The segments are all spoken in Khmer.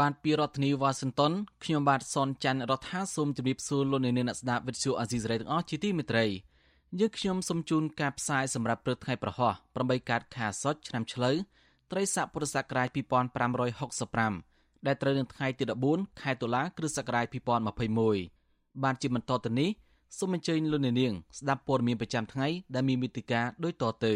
បានពីរដ្ឋធានីវ៉ាស៊ីនតោនខ្ញុំបាទសនច័ន្ទរដ្ឋាសូមជម្រាបសួរលោកអ្នកអ្នកស្ដាប់វិទ្យុអាស៊ីសេរីទាំងអស់ជាទីមេត្រីយើងខ្ញុំសូមជូនការផ្សាយសម្រាប់ព្រឹកថ្ងៃប្រហោះ8កើតខែសុចឆ្នាំឆ្លូវត្រីស័កពុរសករាជ2565ដែលត្រូវនៅថ្ងៃទី14ខែតុលាគ្រិស្តសករាជ2021បានជាបន្តទៅនេះសូមអញ្ជើញលោកអ្នកនាងស្ដាប់ព័ត៌មានប្រចាំថ្ងៃដែលមានមេតិការដូចតទៅ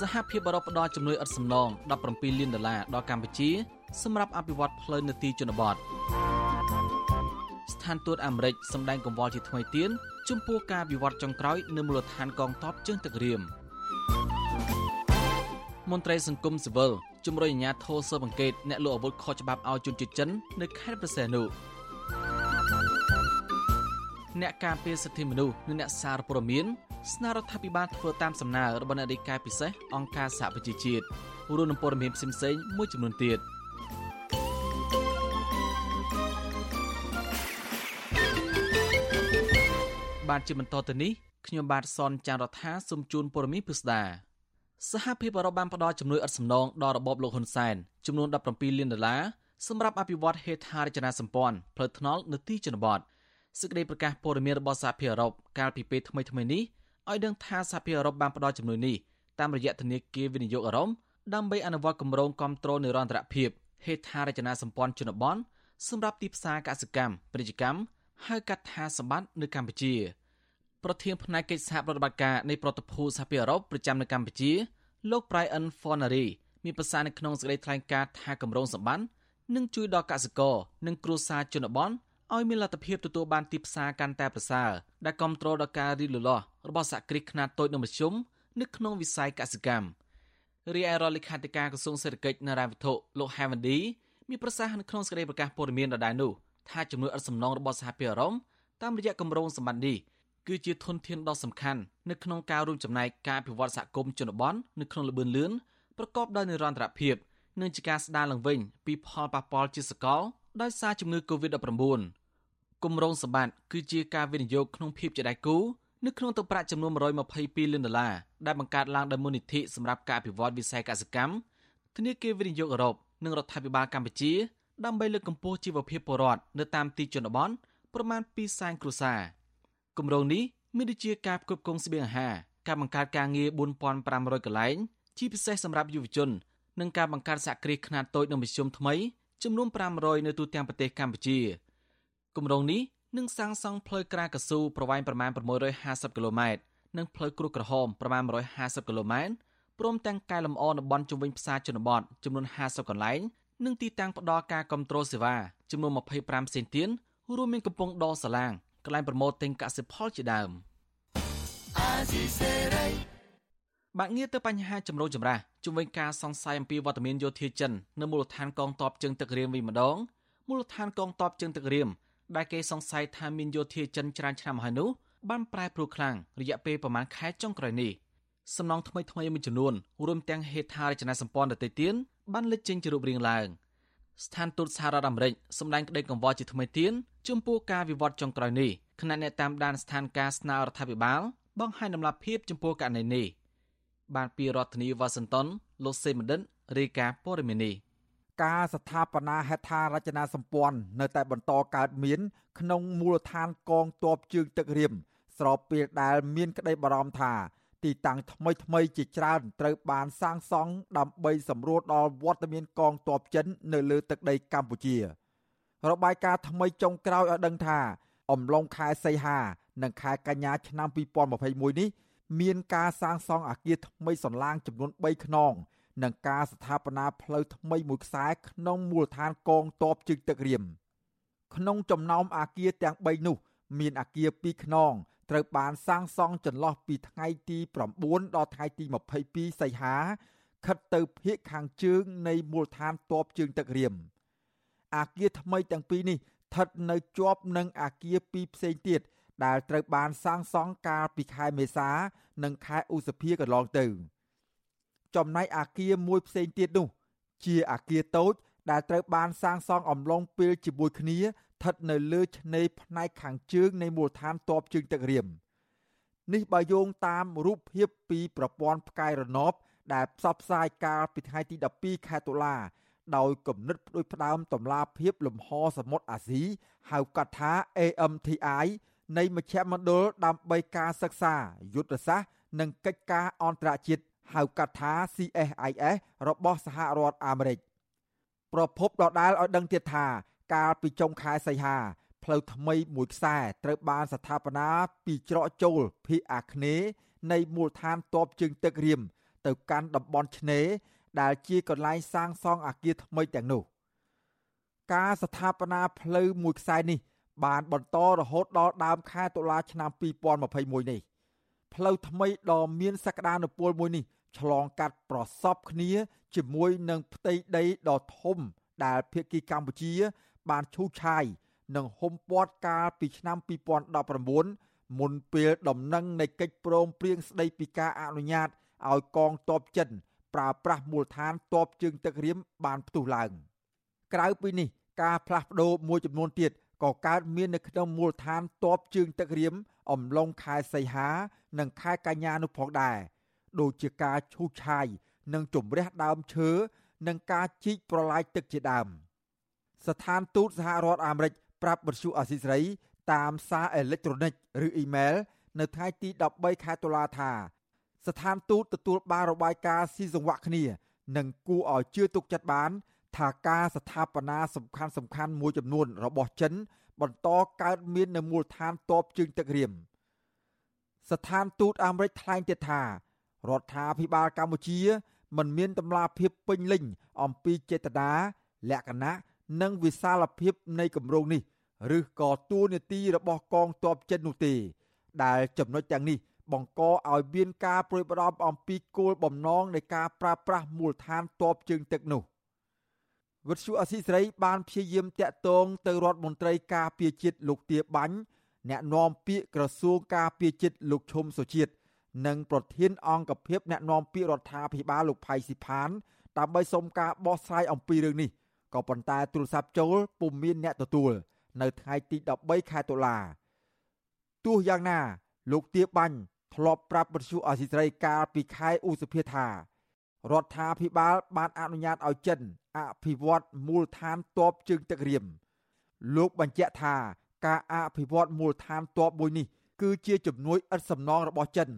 សហភាពអឺរ៉ុបផ្ដល់ជំនួយឥតសំណង17លានដុល្លារដល់កម្ពុជា សម្រាប់អភិវឌ្ឍផ្លូវនៅទីជនបទស្ថានទូតអាមេរិកសម្ដែងកង្វល់ជាថ្មីទៀនចំពោះការវិវត្តចុងក្រោយនៅមូលដ្ឋានកងទ័ពជើងទឹករៀមមន្ត្រីសង្គមស៊ីវិលជំរុញអាជ្ញាធរស៊ើបអង្កេតអ្នកលក់អាវុធខុសច្បាប់ឲ្យជនជាតិចិននៅខេត្តព្រះសីហនុ អ្នកការពារសិទ្ធិមនុស្សនិងអ្នកសារព័ត៌មានស្នើរដ្ឋាភិបាលធ្វើតាមសំណើរបស់អ្នករាយការណ៍ពិសេសអង្គការសហប្រជាជាតិរួមនឹងព័ត៌មានផ្សេងៗមួយចំនួនទៀតបានជាបន្តទៅនេះខ្ញុំបាទសនចានរដ្ឋាសូមជូនព័ត៌មានពិស្ដាសហភាពអឺរ៉ុបបានផ្ដល់ជំនួយឥតសំណងដល់របបលោកហ៊ុនសែនចំនួន17លានដុល្លារសម្រាប់អភិវឌ្ឍហេដ្ឋារចនាសម្ព័ន្ធផ្លូវថ្នល់នៅទីជនបទ សេចក្តីប្រកាសព័ត៌មានរបស់សហភាពអឺរ៉ុបកាលពីពេលថ្មីៗនេះឲ្យដឹងថាសហភាពអឺរ៉ុបបានផ្ដល់ជំនួយនេះតាមរយៈធនាគារវិនិយោគអឺរ៉ុបដើម្បីអនុវត្តគម្រោងគ្រប់គ្រងនិរន្តរភាពហេដ្ឋារចនាសម្ព័ន្ធជនបទសម្រាប់ទីផ្សារកសិកម្មពាណិជ្ជកម្មហៅកាត់ថាសម្បត្តិនៅកម្ពុជា ប្រធានផ្នែកកិច្ចសហប្រតិបត្តិការនៃប្រតិភូសហភាពអឺរ៉ុបប្រចាំនៅកម្ពុជា លោក Brian Fornery មានប្រសាសន៍នៅក្នុងសេចក្តីថ្លែងការណ៍ថាគម្រោងសម្បត្តិនឹងជួយដល់កសិករនិងគ្រួសារជនបទ ឲ្យមានលទ្ធភាពទទួលបានទីផ្សារកាន់តែប្រសើរដែលគ្រប់គ្រងដល់ការរីកលូតលាស់របស់សហគ្រាសខ្នាតតូចនិងមធ្យមនៅក្នុងវិស័យកសិកម្មរីឯរដ្ឋលេខាធិការក្រសួងសេដ្ឋកិច្ចនិងរ៉ាយវិតុលោក Havandi មានប្រសាសន៍នៅក្នុងសេចក្តីប្រកាសព័ត៌មានដដែលនោះថាចំនួនឥតសំណងរបស់សហភាពអឺរ៉ុបតាមរយៈគម្រោងសម្បត្តិនេះគឺជាធនធានដ៏សំខាន់នៅក្នុងការរួមចំណែកការអភិវឌ្ឍសហគមន៍ជនបទនៅក្នុងល្បឿនលឿនប្រកបដោយនិរន្តរភាពនិងជាការស្ដារឡើងវិញពីផលប៉ះពាល់ជាសកលដោយសារជំងឺ Covid-19 គម្រោងសម្បត្តិគឺជាការវិនិយោគក្នុងភាពជាដៃគូនៅក្នុងទឹកប្រាក់ចំនួន122លានដុល្លារដែលបង្កើតឡើងដោយមូលនិធិសម្រាប់ការអភិវឌ្ឍវិស័យកសិកម្មធនាគារវិនិយោគអឺរ៉ុបនិងរដ្ឋាភិបាលកម្ពុជាដើម្បីលើកកម្ពស់ជីវភាពពលរដ្ឋនៅតាមទីជនបទប្រមាណ2សែនគ្រួសារគម្រោងនេះមានដូចជាការផ្គត់ផ្គង់ស្បៀងអាហារការបង្កើតការងារ4500កន្លែងជាពិសេសសម្រាប់យុវជននិងការបង្កើតសហគ្រាសខ្នាតតូចនិងមធ្យមថ្មីចំនួន500នៅទូទាំងប្រទេសកម្ពុជា គម្រោងនេះនឹងសាងសង់ផ្លូវក្រាកស៊ូប្រវែងប្រមាណ650គីឡូម៉ែត្រនិងផ្លូវគ្រួសក្រហមប្រមាណ150គីឡូម៉ែត្រព្រមទាំងកែលម្អតំបន់ជុំវិញផ្សារជនបទចំនួន50កន្លែងនិងទីតាំងផ្ដល់ការគ្រប់គ្រងសេវាចំនួន25ផ្សេងទៀតរួមមានកំពង់ដរសាឡាងកន្លែងប្រម៉ូទទិញកសិផលជាដើមបាក់ងារទៅបញ្ហាចម្រូងចម្រាសជំវិញការសង្ស័យអំពីវត្តមានយោធាចិននៅមូលដ្ឋានកងទ័ពជើងទឹករៀមវិញម្ដងមូលដ្ឋានកងទ័ពជើងទឹករៀម ដែលគេសង្ស័យថាមានយោធាចិនច្រើនឆ្នាំហើយនោះបានប្រែប្រួលខ្លាំងរយៈពេលប្រមាណខែចុងក្រោយនេះសំណង់ថ្មីថ្មីមួយចំនួនរួមទាំងហេដ្ឋារចនាសម្ព័ន្ធដទៃទៀតបានលេចចេញជារូបរាងឡើងស្ថានទូតសហរដ្ឋអាមេរិកសម្ដែងក្តីកង្វល់ជាថ្មីទៀតចំពោះការវិវត្តចុងក្រោយនេះខណៈអ្នកតាមដានស្ថានភាពស្នើរដ្ឋាភិបាលបង្ហាញដំណាភៀបចំពោះករណីនេះបានពីរដ្ឋធានីវ៉ាស៊ីនតោនលោកសេមណ្ឌិតរាយការណ៍ព័ត៌មាននេះ ការស្ថាបនាហេដ្ឋារចនាសម្ព័ន្ធនៅតែបន្តកើតមាន ក្នុងមូលដ្ឋានកងទ័ពជើងទឹករៀមស្របពេលដែលមានក្តីបារម្ភថាទីតាំងថ្មីថ្មីជាច្រើនត្រូវបានសាងសង់ដើម្បីសម្រួលដល់វត្តមានកងទ័ពចិននៅលើទឹកដីកម្ពុជា របាយការណ៍ថ្មីចុងក្រោយឲ្យដឹងថា អំឡុងខែសីហា និងខែកញ្ញាឆ្នាំ2021នេះមានការសាងសង់អគារថ្មីសន្លាងចំនួន3ខ្នង និងការស្ថាបនាផ្លូវថ្មីមួយខ្សែក្នុងមូលដ្ឋានកងទ័ពជើងទឹករៀមក្នុងចំណោមអគារទាំង3នោះ មានអគារ2ខ្នងត្រូវបានសាងសង់ចន្លោះពីថ្ងៃទី9ដល់ថ្ងៃទី22សីហាខិតទៅភាគខាងជើងនៃមូលដ្ឋានទ័ពជើងទឹករៀមអាគារថ្មីទាំងពីរនេះស្ថិតនៅជាប់នឹងអាគារពីរផ្សេងទៀតដែលត្រូវបានសាងសង់កាលពីខែមេសា និងខែឧសភាកន្លងទៅ ចំណែកអាគារមួយផ្សេងទៀតនោះ ជាអាគារតូច ដែលត្រូវបានសាងសង់អំឡុងពេលជាមួយគ្នាស្ថិតនៅលើឆ្នេរផ្នែកខាងជើងនៃមូលដ្ឋានតបជើងទឹករៀមនេះបើយោងតាមរូបភាពពីប្រព័ន្ធផ្កាយរណបដែលផ្សព្វផ្សាយកាលពីថ្ងៃទី12ខែតុលាដោយគំនិតផ្ដួចផ្ដើមតម្លាភាពលំហសមុទ្រអាស៊ីហៅកាត់ថា AMTI នៃមជ្ឈមណ្ឌលដើម្បីការសិក្សាយុទ្ធសាស្ត្រនិងកិច្ចការអន្តរជាតិ ហៅកាត់ថា CSIS របស់សហរដ្ឋអាមេរិកប្រពន្ធដដាលឲ្យដឹងទៀតថា កាលពីចុងខែសីហាផ្លូវថ្មីមួយខ្សែត្រូវបានស្ថាបនាពីច្រកចូលភាគអាគ្នេយ៍នៃមូលដ្ឋានតបជើងទឹករៀមទៅកាន់តំបន់ឆ្នេរដែលជាកន្លែងសាងសង់អគារថ្មីទាំងនោះ ការស្ថាបនាផ្លូវមួយខ្សែនេះ បានបន្តរហូតដល់ដើមខែតុលាឆ្នាំ2021នេះផ្លូវថ្មីដ៏មានសក្តានុពលមួយនេះ ឆ្លងកាត់ប្រសពគ្នា ជាមួយនឹងផ្ទៃដីដ៏ធំដែលភាគីកម្ពុជា បានឈូសឆាយនិងហុំព័ទ្ធកាលពីឆ្នាំ2019មុនពេលដំណឹងនៃកិច្ចព្រមព្រៀងស្ដីពីការអនុញ្ញាតឲ្យកងទ័ពចិនប្រើប្រាស់មូលដ្ឋានទ័ពជើងទឹករៀមបានផ្ទុះឡើង ក្រៅពីនេះការផ្លាស់ប្ដូរមួយចំនួនទៀតក៏កើតមាននៅក្នុងមូលដ្ឋានទ័ពជើងទឹករៀមអំឡុងខែសីហា និងខែកញ្ញានោះផងដែរ ដូចជាការឈូសឆាយនិងជំរះដើមឈើនិងការជីកប្រឡាយទឹកជាដើមស្ថានទូតសហរដ្ឋអាមេរិកប្រាប់បទសុអសីស្រី តាមសារអេឡិចត្រូនិកឬអ៊ីមែលនៅថ្ងៃទី13ខែតុលាថា ស្ថានទូតទទួលបានរបាយការណ៍ស៊ីសង្វាក់គ្នានិងគួរឲ្យជឿទុកចិត្តបាន ថាការស្ថាបនាសំខាន់សំខាន់មួយចំនួនរបស់ចិន បន្តកើតមាននៅមូលដ្ឋានតបជើងទឹករៀមស្ថានទូតអាមេរិកថ្លែងទៀតថា រដ្ឋាភិបាលកម្ពុជាមិនមានតម្លាភាពពេញលេញអំពីចេតនាលក្ខណៈនិងវិសាលភាពនៃគម្រោងនេះឬក៏ទួលនីតិរបស់កងទ័ពចិននោះទេ ដែលចំណុចទាំងនេះបង្កឲ្យមានការព្រួយបារម្ភអំពីគោលបំណងនៃការប្រើប្រាស់មូលដ្ឋានទ័ពជើងទឹកនោះវិទ្យុអសីសេរីបានព្យាយាមតាក់ទងទៅរដ្ឋមន្ត្រីការពារជាតិលោកទាបាញ់អ្នកនាំពាក្យក្រសួងការពារជាតិលោកឈុំសុជាតិ និងប្រធានអង្គភិបអ្នកនាំពាក្យរដ្ឋាភិបាលលោកផៃស៊ីផានដើម្បីសុំការបោះស្រាយអំពីរឿងនេះក៏ប៉ុន្តែទូរស័ព្ទចូលពុំមានអ្នកទទួល នៅថ្ងៃទី13ខែតុលាទោះយ៉ាងណា លោកទាបាញ់ធ្លាប់ប្រាប់បទសុអសីស្រីកាលពីខែឧសភាថារដ្ឋាភិបាលបានអនុញ្ញាតឲ្យចិនអភិវឌ្ឍមូលដ្ឋានទ័ពជើងទឹករៀមលោកបញ្ជាក់ថាការអភិវឌ្ឍមូលដ្ឋានទ័ពមួយនេះគឺជាជំនួយឥតសំណងរបស់ចិន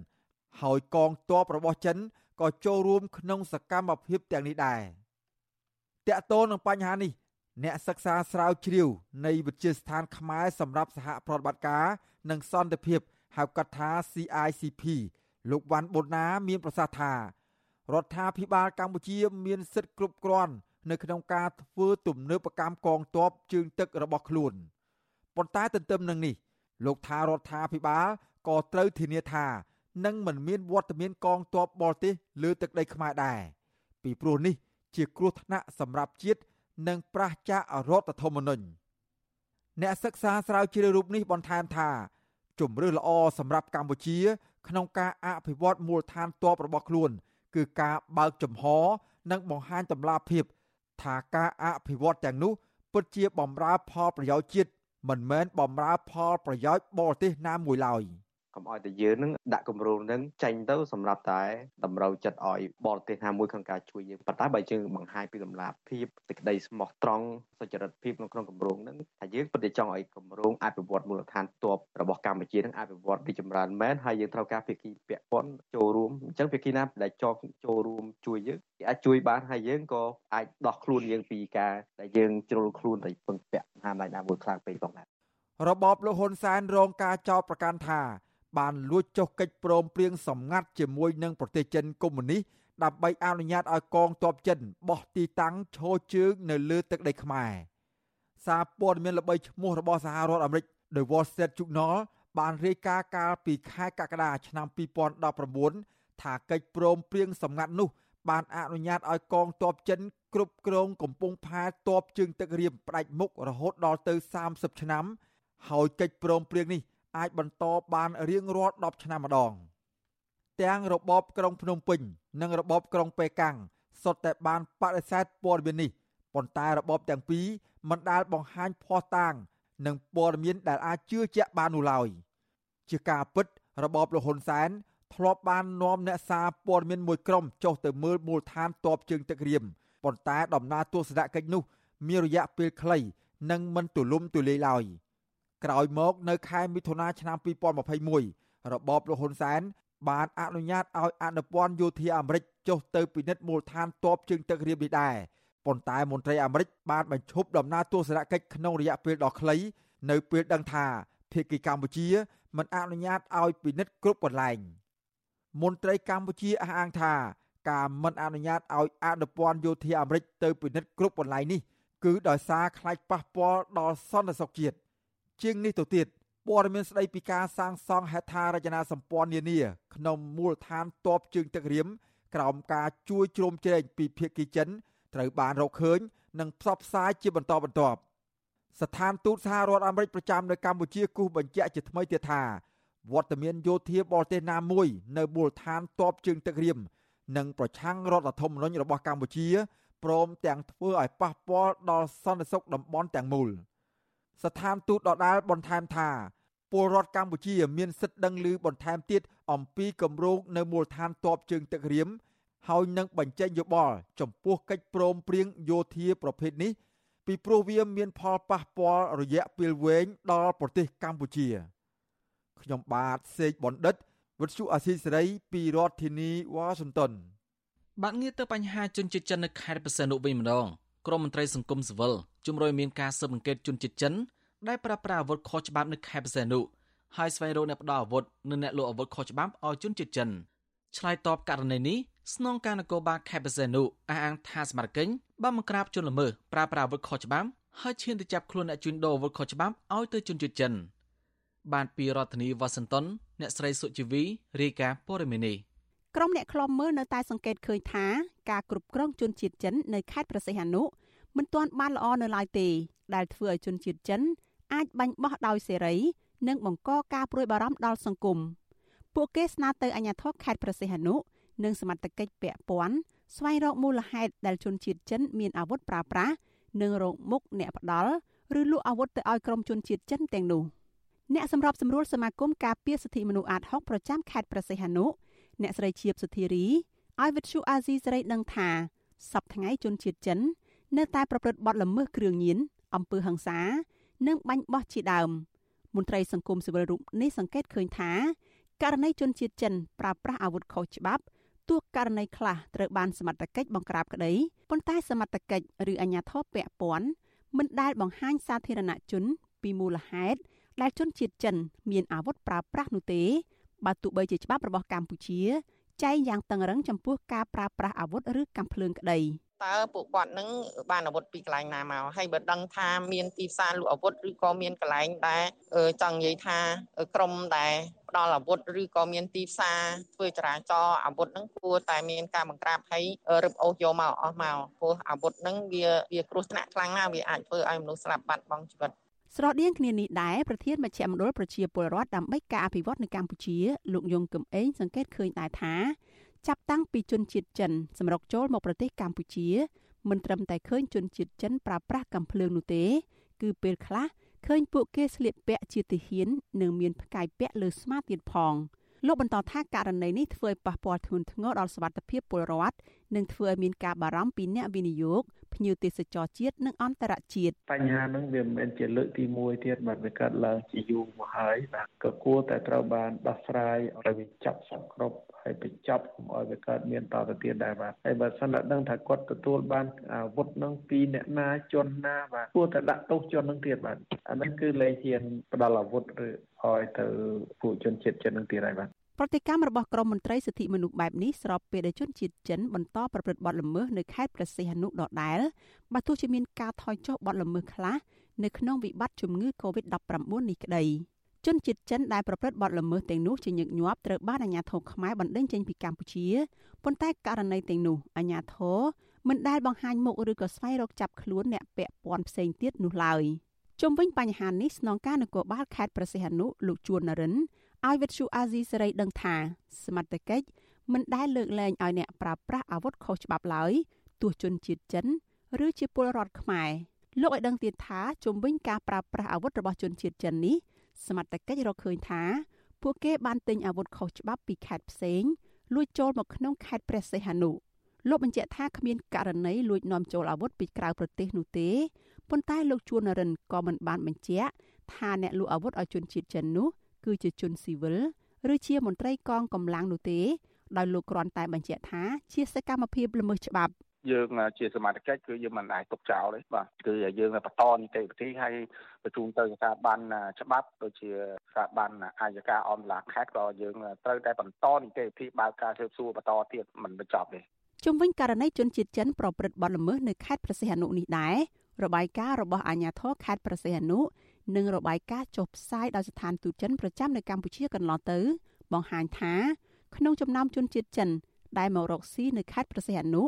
ហើយកងទ័ពរបស់ចិនក៏ចូលរួមក្នុងសកម្មភាពទាំងនេះដែរតកតូននឹងបញ្ហានេះអ្នកសិក្សាស្រាវជ្រាវនៃវិទ្យាស្ថានខ្មែរសម្រាប់សហប្រតិបត្តិការនិងសន្តិភាពហៅកាត់ថា CICP លោកវ៉ាន់បូណា មានប្រសាសន៍ថារដ្ឋាភិបាលកម្ពុជាមានសិទ្ធិគ្រប់គ្រាន់នៅក្នុងការធ្វើទំនើបកម្មកងទ័ពជើងទឹករបស់ខ្លួនប៉ុន្តែទន្ទឹមនឹងនេះលោកថារដ្ឋាភិបាលក៏ត្រូវធានាថា នឹងមិនមានវត្តមានកងទ័ពបរទេសលើទឹកដីខ្មែរដែរពីព្រោះនេះជាគ្រោះថ្នាក់សម្រាប់ជាតិនិងប្រះចាករដ្ឋធម្មនុញ្ញអ្នកសិក្សាស្រាវជ្រាវរូបនេះបន្ថែមថាជំរឿសល្អសម្រាប់កម្ពុជា ក្នុងការអភិវឌ្ឍមូលដ្ឋានទ័ពរបស់ខ្លួន គឺការបើកចំហ និងបង្ហាញតម្លាភាព ថាការអភិវឌ្ឍទាំងនោះពិតជាបំរើផលប្រយោជន៍ជាតិមិនមែនបំរើផលប្រយោជន៍បរទេសណាមួយឡើយ។ កុំឲ្យតែយើងនឹងដាក់គម្រោងនឹងចេញទៅសម្រាប់តែតម្រូវចិត្តឲ្យបរទេសណាមួយក្នុងការជួយយើងប៉ុន្តែបើយើងបង្ហាញពីតម្លាភាពសេចក្តីស្មោះត្រង់សុចរិតភាពនៅក្នុងគម្រោងនឹងថាយើងពិតជាចង់ឲ្យគម្រោងអភិវឌ្ឍមូលដ្ឋានទ័ពរបស់កម្ពុជានឹងអភិវឌ្ឍរីចម្រើនមែនហើយយើងត្រូវការភាគីពាក់ព័ន្ធចូលរួមអញ្ចឹងភាគីណាដែលចង់ចូលរួមជួយយើងគេអាចជួយបានហើយយើងក៏អាចដោះខ្លួនយើងពីការដែលយើងជ្រុលខ្លួនទៅពឹងពាក់ហាមណាមួយខ្លាំងពេកផងដែររបបលោកហ៊ុនសែនរងការចោទប្រកាន់ថា បានលួចចុះកិច្ចព្រមព្រៀងសម្ងាត់ជាមួយនឹងប្រទេសចិនកុម្មុយនីសដើម្បីអនុញ្ញាតឲ្យកងទ័ពចិនបោះទីតាំងឈរជើងនៅលើទឹកដីខ្មែរសារព័ត៌មានល្បីឈ្មោះរបស់សហរដ្ឋអាមេរិក The Wall Street Journal បានរាយការណ៍កាលពីខែកក្កដាឆ្នាំ2019ថាកិច្ចព្រមព្រៀងសម្ងាត់នោះ បានអនុញ្ញាតឲ្យកងទ័ពចិនគ្រប់គ្រងកំពង់ផែទ័ពជើងទឹករៀមផ្ដាច់មុខរហូតដល់ទៅ30ឆ្នាំហើយកិច្ចព្រមព្រៀងនេះ អាចបន្តបានរៀងរាល់10ឆ្នាំម្ដង ទាំងរបបក្រុងភ្នំពេញ និងរបបក្រុងប៉េកាំងសុទ្ធតែបានបដិសេធព័ត៌មាននេះប៉ុន្តែរបបទាំងពីរមិនដែលបង្ហាញភ័ស្តុតាង និងព័ត៌មានដែលអាចជឿជាក់បាននោះឡើយជាការពិតរបបលហ៊ុនសែនធ្លាប់បាននាំអ្នកសារព័ត៌មានមួយក្រុមចុះទៅមើលមូលដ្ឋានតបជើងទឹករៀមប៉ុន្តែដំណើរទស្សនកិច្ចនោះ មានរយៈពេលខ្លីនិងមិនទូលំទូលាយឡើយ ក្រោយមកនៅខែមិថុនាឆ្នាំ2021របបលហ៊ុនសែនបានអនុញ្ញាតឲ្យអនុព័ន្ធយោធាអាមេរិកចុះទៅពិនិត្យមូលដ្ឋានទ័ពជើងទឹករៀមនេះដែរប៉ុន្តែមន្ត្រីអាមេរិកបានបញ្ឈប់ដំណើរទស្សនកិច្ចក្នុងរយៈពេលដ៏ខ្លីនៅពេលដឹងថាភាគីកម្ពុជាមិនអនុញ្ញាតឲ្យពិនិត្យគ្រប់កន្លែងមន្ត្រីកម្ពុជាអះអាងថាការមិនអនុញ្ញាតឲ្យអនុព័ន្ធយោធាអាមេរិកទៅពិនិត្យគ្រប់កន្លែងនេះគឺដោយសារខ្លាចប៉ះពាល់ដល់សន្តិសុខជាតិ ជាងនេះទៅទៀតព័ត៌មានស្ដីពីការសាងសង់ហេដ្ឋារចនាសម្ព័ន្ធនានាក្នុងមូលដ្ឋានតបជើងទឹករៀមក្រោមការជួយជ្រោមជ្រែងពីភាគីចិនត្រូវបានរកឃើញ និងផ្សព្វផ្សាយជាបន្តបន្ទាប់ស្ថានទូតសហរដ្ឋអាមេរិកប្រចាំនៅកម្ពុជាគូសបញ្ជាក់ជាថ្មីទៀតថាវត្តមានយោធាបរទេសណាមួយ នៅមូលដ្ឋានតបជើងទឹករៀមនិងប្រឆាំងរដ្ឋធម្មនុញ្ញរបស់កម្ពុជាព្រមទាំងធ្វើឲ្យប៉ះពាល់ដល់សន្តិសុខតំបន់ទាំងមូល ស្ថានទូតដដាលបន្ថែមថាពលរដ្ឋកម្ពុជាមានសិទ្ធិដឹងឮបន្ថែមទៀតអំពីគម្រោងនៅមូលដ្ឋានតបជើងទឹករៀមហើយនឹងបញ្ចេញយោបល់ចំពោះកិច្ចព្រមព្រៀងយោធាប្រភេទនេះពីព្រោះវាមានផលប៉ះពាល់រយៈពេលវែងដល់ប្រទេសកម្ពុជាខ្ញុំបាទសេកបណ្ឌិតវិទ្យុអាស៊ីសេរីពីរដ្ឋធានីវ៉ាស៊ីនតោនបាទងារទៅបញ្ហាជនជាតិចិននៅខេត្តបរសេនុវិញម្ដង ក្រមមន្ត្រីសង្គមស៊ីវិលជំរុញមានការស៊ើបអង្កេតជនជាតិចិនដែលប្រើប្រាស់អាវុធខុសច្បាប់នៅខេត្តបរសេនុហើយស្វែងរកអ្នកផ្ដល់អាវុធនិងអ្នកលក់អាវុធខុសច្បាប់ឲ្យជនជាតិចិនឆ្លើយតបករណីនេះស្នងការនគរបាលខេត្តបរសេនុអះអាងថាសមត្ថកិច្ចបានបង្ក្រាបជនល្មើសប្រើប្រាស់អាវុធខុសច្បាប់ហើយឈានទៅចាប់ខ្លួនអ្នកជួញដូរអាវុធខុសច្បាប់ឲ្យទៅជនជាតិចិនបានពីរដ្ឋធានីវ៉ាស៊ីនតោនអ្នកស្រីសុជីវីរាយការណ៍ព័ត៌មាននេះ ក្រុមអ្នកខ្លំមើលនៅតែសង្កេតឃើញថាការគ្រប់គ្រងជនជាតិចិននៅខេត្តប្រសិទ្ធអនុមិនទាន់បានល្អនៅឡើយទេ ដែលធ្វើឲ្យជនជាតិចិនអាចបាញ់បោះដោយសេរី និងបង្កការព្រួយបារម្ភដល់សង្គមពួកគេស្នើទៅអាជ្ញាធរខេត្តប្រសិទ្ធអនុនិងសមត្ថកិច្ចពាក់ព័ន្ធស្វែងរកមូលហេតុដែលជនជាតិចិនមានអាវុធប្រើប្រាស់និងរកមុខអ្នកផ្ដាល់ឬលក់អាវុធទៅឲ្យក្រុមជនជាតិចិនទាំងនោះអ្នកសម្របសម្រួលសមាគមការពារសិទ្ធិមនុស្សអាត6ប្រចាំខេត្តប្រសិទ្ធនុ អ្នកស្រីជាបសុធារីឲ្យវិទ្យុអាស៊ីសេរីដឹងថាសប្តាហ៍ថ្ងៃជនជាតិចិន នៅតែប្រព្រឹត្តបទល្មើសគ្រឿងញៀនអំពើហិង្សា និងបាញ់បោះជាដើមមន្ត្រីសង្គមស៊ីវិលរូបនេះសង្កេតឃើញថាករណីជនជាតិចិនប្រើប្រាស់អាវុធខុសច្បាប់ទោះករណីខ្លះត្រូវបានសមត្ថកិច្ចបង្ក្រាបក្តីប៉ុន្តែសមត្ថកិច្ចឬអាជ្ញាធរពាក់ព័ន្ធមិនដែលបង្ហាញសាធារណជនពីមូលហេតុដែលជនជាតិចិន មានអាវុធប្រើប្រាស់នោះទេ បើទោះបីជាច្បាប់របស់កម្ពុជាចែងយ៉ាងតឹងរឹងចំពោះការប្រើប្រាស់អាវុធឬកាំភ្លើងក្តីតើពួកគាត់នឹងបានអាវុធពីកន្លែងណាមកហើយបើដឹងថាមានទីផ្សារលក់អាវុធឬក៏មានកន្លែងដែលចង់និយាយថាក្រុមដែលផ្ដល់អាវុធឬក៏មានទីផ្សារធ្វើចរាចរណ៍អាវុធហ្នឹងគួរតែមានការបង្ក្រាបហើយរឹបអូសយកមកអស់មកព្រោះអាវុធហ្នឹងវាវាគ្រោះថ្នាក់ខ្លាំងណាស់វាអាចធ្វើឲ្យមនុស្សស្លាប់បាត់បង់ជីវិត ស្រដៀងគ្នានេះដែរប្រធានមជ្ឈមណ្ឌលប្រជាពលរដ្ឋដើម្បីការអភិវឌ្ឍនៅកម្ពុជាលោកយងកឹមអេងសង្កេតឃើញដែរថាចាប់តាំងពីជនជាតិចិនសម្រុកចូលមកប្រទេសកម្ពុជាមិនត្រឹមតែឃើញជនជាតិចិនប្រើប្រាស់កាំភ្លើងនោះទេ គឺពេលខ្លះឃើញពួកគេស្លៀកពាក់ជាទាហាននិងមានផ្កាយពាក់លើស្មាទៀតផង។លោកបន្តថាករណីនេះធ្វើឲ្យប៉ះពាល់ធ្ងន់ធ្ងរដល់សុខភាពពលរដ្ឋនិងធ្វើឲ្យមានការបារម្ភពីអ្នកវិនិយោគ ភ្ញៀវទេសចរជាតិនិងអន្តរជាតិបញ្ហាហ្នឹងវាមិនមែនជាលើកទី1ទៀតបាទវាកើតឡើងជាយូរមកហើយបាទក៏គួរតែត្រូវបានដោះស្រាយឲ្យវាចាប់សពគ្រប់ហើយបញ្ចប់កុំឲ្យវាកើតមានតទៅទៀតដែរបាទហើយបើសិនតែដឹងថាគាត់ទទួលបានអាវុធនឹងពីអ្នកណាជនណាបាទគួរតែដាក់ទោសជននឹងទៀតបាទអានេះគឺលែងហ៊ានផ្ដាល់អាវុធឬឲ្យទៅពួកជនជាតិចិននឹងទៀតហើយបាទ ប្រតិកម្មរបស់ក្រមមន្ត្រីសិទ្ធិមនុស្សបែបនេះស្របពេលដែលជនជាតិចិនបន្តប្រព្រឹត្តបទល្មើសនៅខេត្តព្រះសីហនុដដែលបើទោះជាមានការថយចុះបទល្មើសខ្លះនៅក្នុងវិបត្តិជំងឺ Covid-19 នេះក្តីជនជាតិចិនដែលប្រព្រឹត្តបទល្មើសទាំងនោះជាញឹកញាប់ត្រូវបានអាជ្ញាធរខ្មែរបណ្តេញចេញពីកម្ពុជាប៉ុន្តែករណីទាំងនោះអាជ្ញាធរមិនដែលបង្ហាញមុខឬក៏ស្វែងរកចាប់ខ្លួនអ្នកពាក់ព័ន្ធផ្សេងទៀតនោះឡើយជុំវិញបញ្ហានេះស្នងការនគរបាលខេត្តប្រសិទ្ធនុលោកជួននរិន ឲ្យវិទ្យុអាស៊ីសេរីដឹងថាសមត្ថកិច្ចមិនដែលលើកលែងឲ្យអ្នកប្រើប្រាស់អាវុធខុសច្បាប់ឡើយទោះជនជាតិចិនឬជាពលរដ្ឋខ្មែរលោកឲ្យដឹងទៀតថាជំវិញការប្រើប្រាស់អាវុធរបស់ជនជាតិចិននេះសមត្ថកិច្ចរកឃើញថាពួកគេបានទិញអាវុធខុសច្បាប់ពីខេត្តផ្សេងលួចចូលមកក្នុងខេត្តព្រះសីហនុលោកបញ្ជាក់ថាគ្មានករណីលួចនាំចូលអាវុធពីក្រៅប្រទេសនោះទេប៉ុន្តែលោកជួននរិនក៏មិនបានបញ្ជាក់ថាអ្នកលក់អាវុធឲ្យជនជាតិចិននោះ គឺជាជនស៊ីវិលឬជាមន្ត្រីកងកម្លាំងនោះទេដោយលោកគ្រាន់តែបញ្ជាក់ថាជាសកម្មភាពល្មើសច្បាប់យើងជាសមាជិកគឺយើងមិនអាចទុកចោលទេបាទគឺយើងបន្តនីតិវិធីហើយបញ្ជូនទៅស្ថាប័នច្បាប់ដូចជាស្ថាប័នអាយកាអមឡាខេត្តក៏យើងត្រូវតែបន្តនីតិវិធីបើកការស៊ើបសួរបន្តទៀតមិនបញ្ចប់ទេជុំវិញករណីជនជាតិចិនប្រព្រឹត្តបទល្មើសនៅខេត្តព្រះសីហនុនេះដែររបាយការណ៍របស់អាជ្ញាធរខេត្តព្រះសីហនុ និងរបាយការណ៍ចុះផ្សាយដោយស្ថានទូតចិនប្រចាំនៅកម្ពុជាកន្លងទៅ បង្ហាញថាក្នុងចំណោមជនជាតិចិន ដែលមករកស៊ីនៅខេត្តព្រះសីហនុ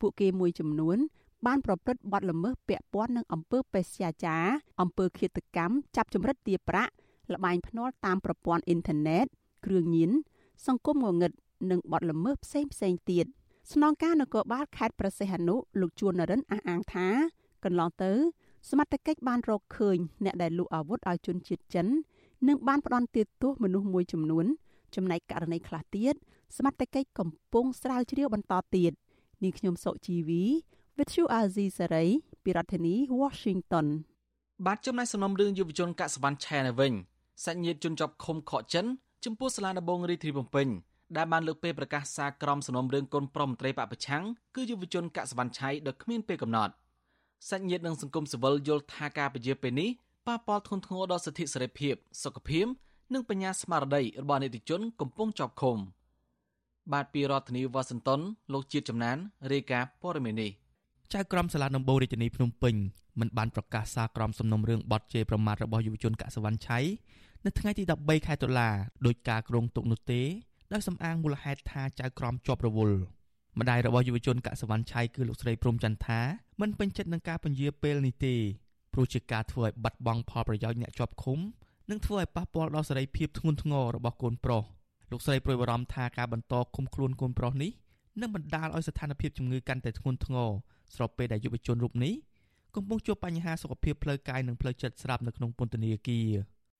ពួកគេមួយចំនួន បានប្រព្រឹត្តបទល្មើសពាក់ព័ន្ធនឹងអំពើបេសយាចារអំពើឃាតកម្មចាប់ចម្រិតទារប្រាក់លបែងភ្នាល់តាមប្រព័ន្ធអ៊ីនធឺណិតគ្រឿងញៀនសង្គមងងឹតនិងបទល្មើសផ្សេងផ្សេងទៀតស្នងការនគរបាលខេត្តប្រសិទ្ធនុលោកជួននរិនអះអាងថា កន្លងទៅ សមត្ថកិច្ចបានរកឃើញអ្នកដែលលក់អាវុធឲ្យជនជាតិចិននិងបានផ្ដន់ទោសមនុស្សមួយចំនួន ចំណែកករណីខ្លះទៀតសមត្ថកិច្ចកំពុងស្រាវជ្រាវបន្តទៀតនាងខ្ញុំសុជីវី With you Azizi Saray ពីរដ្ឋធានី Washington បាទចំណែកសំណុំរឿងយុវជនកសវណ្ណឆែនៅវិញសាច់ញាតិជនជាប់ឃុំខកចិនចំពោះសាលាដំបងរាជធានីភ្នំពេញដែលបានលើកពេលប្រកាសសារក្រមសំណុំរឿងកូនប្រុសមន្ត្រីបពប្រឆាំងគឺយុវជនកសវណ្ណឆៃដោយគ្មានពេលកំណត់ សាច់ញាតិនិងសង្គមស៊ីវិលយល់ថាការពជាពេលនេះប៉ះពាល់ធ្ងន់ធ្ងរដល់សិទ្ធិសេរីភាពសុខភាពនិងបញ្ញាស្មារតីរបស់នីតិជនកំពុងជាប់ឃុំបាទពីរដ្ឋធានីវ៉ាស៊ីនតោនលោកជាតិចំណានរាយការណ៍ព័ត៌មាននេះចៅក្រមសាលាដំបូងរាជធានីភ្នំពេញមិនបានប្រកាសសារក្រមសំណុំរឿងបទជេរប្រមាថរបស់យុវជនកសវណ្ណឆៃនៅថ្ងៃទី13ខែតុលាដោយការគ្រងទុកនោះទេដោយសំអាងមូលហេតុថាចៅក្រមជាប់រវល់ ម្ដាយរបស់យុវជនកសវណ្ណឆៃគឺលោកស្រីព្រំចន្ទថាមិនពេញចិត្តនឹងការពន្យាពេលនេះទេព្រោះជាការធ្វើឲ្យបាត់បង់ផលប្រយោជន៍អ្នកជាប់ឃុំនិងធ្វើឲ្យប៉ះពាល់ដល់សេរីភាពធ្ងន់ធ្ងររបស់កូនប្រុសលោកស្រីប្រួយបារម្ភថាការបន្តឃុំខ្លួនកូនប្រុសនេះនឹងបណ្ដាលឲ្យស្ថានភាពជំងឺកាន់តែធ្ងន់ធ្ងរស្របពេលដែលយុវជនរូបនេះកំពុងជួបបញ្ហាសុខភាពផ្លូវកាយនិងផ្លូវចិត្តស្រាប់នៅក្នុងពន្ធនាគារ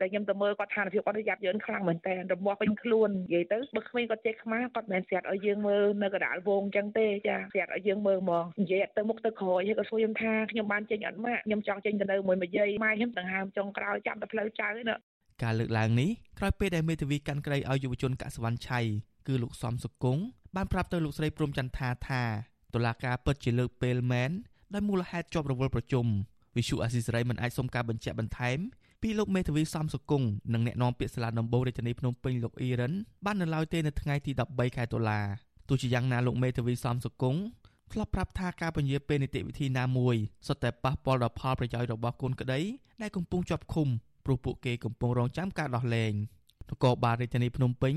តែខ្ញុំទៅមើលគាត់ឋានភាពគាត់យ៉ាប់យ៉ឺនខ្លាំងមែនតើរមាស់ពេញខ្លួននិយាយទៅបើគ្មានគាត់ចេះខ្មែរគាត់មិនស្រាត់ឲ្យយើងមើលនៅកណ្ដាលវងអញ្ចឹងទេចាស្រាត់ឲ្យយើងមើលហ្មងនិយាយទៅមុខទៅក្រោយហើយគាត់សួរខ្ញុំថាខ្ញុំបានចេញអត់ម៉ាក់ខ្ញុំចង់ចេញទៅនៅមួយមួយយាយម៉ែខ្ញុំដង្ហើមចុងក្រោយចាំតែផ្លូវចៅណាការលើកឡើងនេះក្រោយពេលដែលមេធាវីកាន់ក្រីឲ្យយុវជនកសវណ្ណឆៃគឺលោកសំសុគង្គបានប្រាប់ទៅលោកស្រីព្រំចន្ទថាថាតុលាការពិតជាលើកពេលមែនដោយមូលហេតុជាប់រវល់ប្រជុំវិសុអាស៊ីសេរីមិនអាចសុំការបញ្ជាក់បន្ថែម ពីលោកមេធាវីសំសុគង្គនិងអ្នកនាំពាក្យសាលាដំបូងរាជធានីភ្នំពេញលោកអ៊ីរ៉ានបាននៅឡើយទេនៅថ្ងៃទី13ខែតុលាទោះជាយ៉ាងណាលោកមេធាវីសំសុគង្គធ្លាប់ប្រាប់ថាការពន្យាពេលនីតិវិធីណាមួយសុទ្ធតែប៉ះពាល់ដល់ផលប្រយោជន៍របស់កូនក្តីដែលកំពុងជាប់ឃុំព្រោះពួកគេកំពុងរងចាំការដោះលែងនគរបាលរាជធានីភ្នំពេញ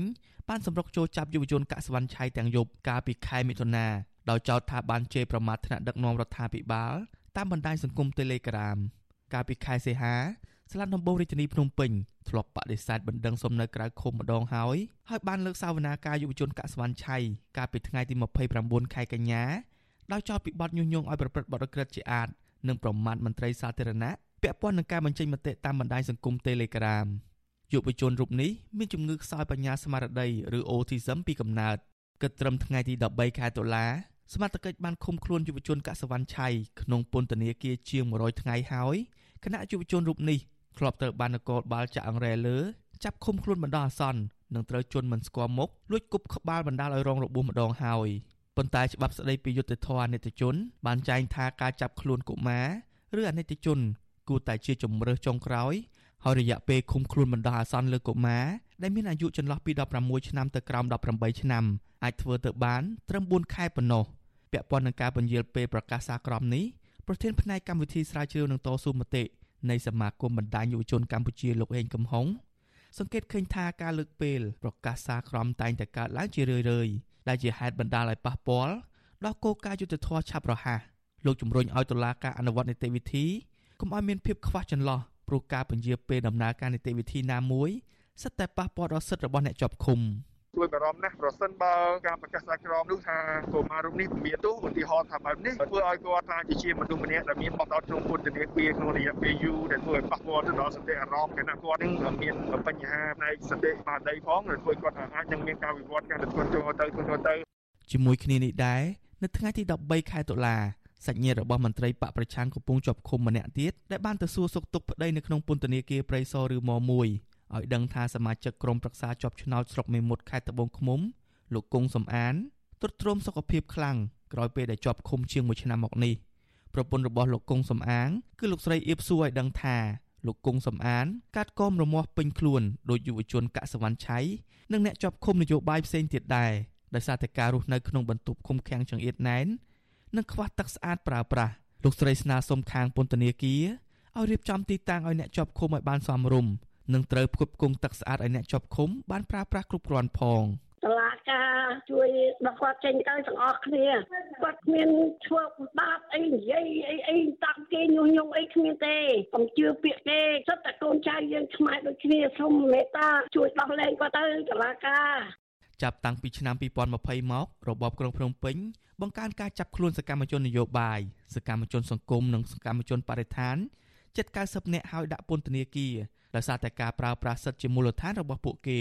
បានសម្រុកចូលចាប់យុវជនកសវណ្ណឆៃទាំងយប់កាលពីខែមិថុនាដោយចោទថាបានជេរប្រមាថថ្នាក់ដឹកនាំរដ្ឋាភិបាលតាមបណ្ដាញសង្គម Telegram កាលពីខែសីហា ស្លាប់ដំបូងរាជធានីភ្នំពេញធ្លាប់បដិសេធបណ្ដឹងសុំនៅក្រៅឃុំម្ដងហើយហើយបានលើកសាវនាការយុវជនកសវណ្ណឆៃកាលពីថ្ងៃទី29ខែកញ្ញាដោយចោទពីបទញុះញង់ឲ្យប្រព្រឹត្តបទក្រិតជាអាតនិងប្រមាថមន្ត្រីសាធារណៈពាក់ព័ន្ធនឹងការបញ្ចេញមតិតាមបណ្ដាញសង្គម Telegram យុវជនរូបនេះមានជំងឺខ្សោយបញ្ញាស្មារតីឬ Autism ពីកំណើតគិតត្រឹមថ្ងៃទី13ខែតុលាសមត្ថកិច្ចបានឃុំខ្លួនយុវជនកសវណ្ណឆៃក្នុងពន្ធនាគារជាង100ថ្ងៃហើយគណៈយុវជនរូបនេះ ធ្លាប់ត្រូវបាននគរបាលចាក់អង្រែលើចាប់ឃុំខ្លួនបណ្ដោះអាសន្ននិងត្រូវជន់មិនស្គាល់មុខលួចគប់ក្បាលបណ្ដាលឲ្យរងរបួសម្ដងហើយប៉ុន្តែច្បាប់ស្តីពីយុត្តិធម៌អនិច្ចជន បានចែងថាការចាប់ខ្លួនកុមារឬអនិច្ចជន គួរតែជាជំរើសចុងក្រោយហើយរយៈពេលឃុំខ្លួនបណ្ដោះអាសន្នលើកុមារដែលមានអាយុចន្លោះពី16ឆ្នាំទៅក្រោម18ឆ្នាំអាចធ្វើទៅបានត្រឹម4ខែប៉ុណ្ណោះពាក់ព័ន្ធនឹងការពន្យាលពេលប្រកាសសារក្រមនេះប្រធានផ្នែកកម្មវិធីស្រាវជ្រាវនឹងតស៊ូមតិ នៃសមាគមបណ្ដាញយុវជនកម្ពុជាលោកហេងកំហុងសង្កេតឃើញថាការលើកពេលប្រកាសសារក្រមតែងតែកើតឡើងជារឿយៗដែលជាហេតុបណ្ដាលឲ្យប៉ះពាល់ដល់គោលការណ៍យុទ្ធធរឆាប់រហ័សលោកជំរុញឲ្យតុលាការអនុវត្តនីតិវិធីកុំឲ្យមានភាពខ្វះចន្លោះព្រោះការពន្យាពេលដំណើរការនីតិវិធីណាមួយសិតតែប៉ះពាល់ដល់សិទ្ធិរបស់អ្នកជាប់ឃុំ ជួយបារម្ភណាស់ប្រសិនបើការប្រកាសសាក្រមនោះថាកុមាររូបនេះមានទោសឧទាហរណ៍ថាបែបនេះធ្វើឲ្យគាត់ខ្លាចជាមនុស្សម្នាក់ដែលមានបទអត់ក្នុងពន្ធនាគារក្នុងរយៈពេលយូរដែលធ្វើឲ្យប៉ះពាល់ទៅដល់សតិអារម្មណ៍គណៈគាត់នឹងមានបញ្ហាផ្នែកសតិស្មារតីផងដែលធ្វើគាត់អាចនឹងមានការវិវត្តការធ្ងន់ធ្ងរទៅធ្ងន់ធ្ងរទៅជាមួយគ្នានេះដែរនៅថ្ងៃទី13ខែតុលាសាច់ញាតិរបស់មន្ត្រីបកប្រឆាំងកំពុងជាប់ឃុំម្នាក់ទៀតដែលបានទៅសួរសុខទុក្ខប្តីនៅក្នុងពន្ធនាគារព្រៃសរឬម1 ឲ្យដឹងថាសមាជិកក្រុមប្រឹក្សាជាប់ឆ្នោតស្រុកមេមត់ខេត្តត្បូងឃ្មុំលោកគង់សំអានទ្រុឌទ្រោមសុខភាពខ្លាំងក្រោយពេលដែលជាប់ឃុំជាង1ឆ្នាំមកនេះប្រពន្ធរបស់លោកគង់សំអាងគឺលោកស្រីអៀបសួរឲ្យដឹងថាលោកគង់សំអានកាត់កមរមាស់ពេញខ្លួនដោយយុវជនកសវណ្ណឆៃនិងអ្នកជាប់ឃុំនយោបាយផ្សេងទៀតដែរដោយសារតែការរស់នៅក្នុងបន្ទប់ឃុំឃាំងចង្អៀតណែននិងខ្វះទឹកស្អាតប្រើប្រាស់លោកស្រីស្នើសុំខាងពន្ធនាគារឲ្យរៀបចំទីតាំងឲ្យអ្នកជាប់ឃុំឲ្យបានសមរម្យ និងត្រូវផ្គត់ផ្គង់ទឹកស្អាតឲ្យអ្នកជាប់ឃុំបានប្រើប្រាស់គ្រប់គ្រាន់ផងតឡាការជួយដល់គាត់ចេញទៅទាំងអស់គ្នាគាត់គ្មានធ្វើបាបអីនិយាយអីអីតាំងគេញុះញង់អីគ្មានទេកុំជឿពាក្យទេសិតតែកូនចៅយើងខ្មែរដូចគ្នាសូមមេត្តាជួយដោះលែងគាត់ទៅតឡាការចាប់តាំងពីឆ្នាំ2020មករបបក្រុងភ្នំពេញបង្កើនការចាប់ខ្លួនសកម្មជននយោបាយសកម្មជនសង្គមនិងសកម្មជនបរិស្ថាន ជិត90នាក់ហើយដាក់ពន្ធនាគារដោយសារតែការប្រើប្រាស់សិទ្ធិជាមូលដ្ឋានរបស់ពួកគេ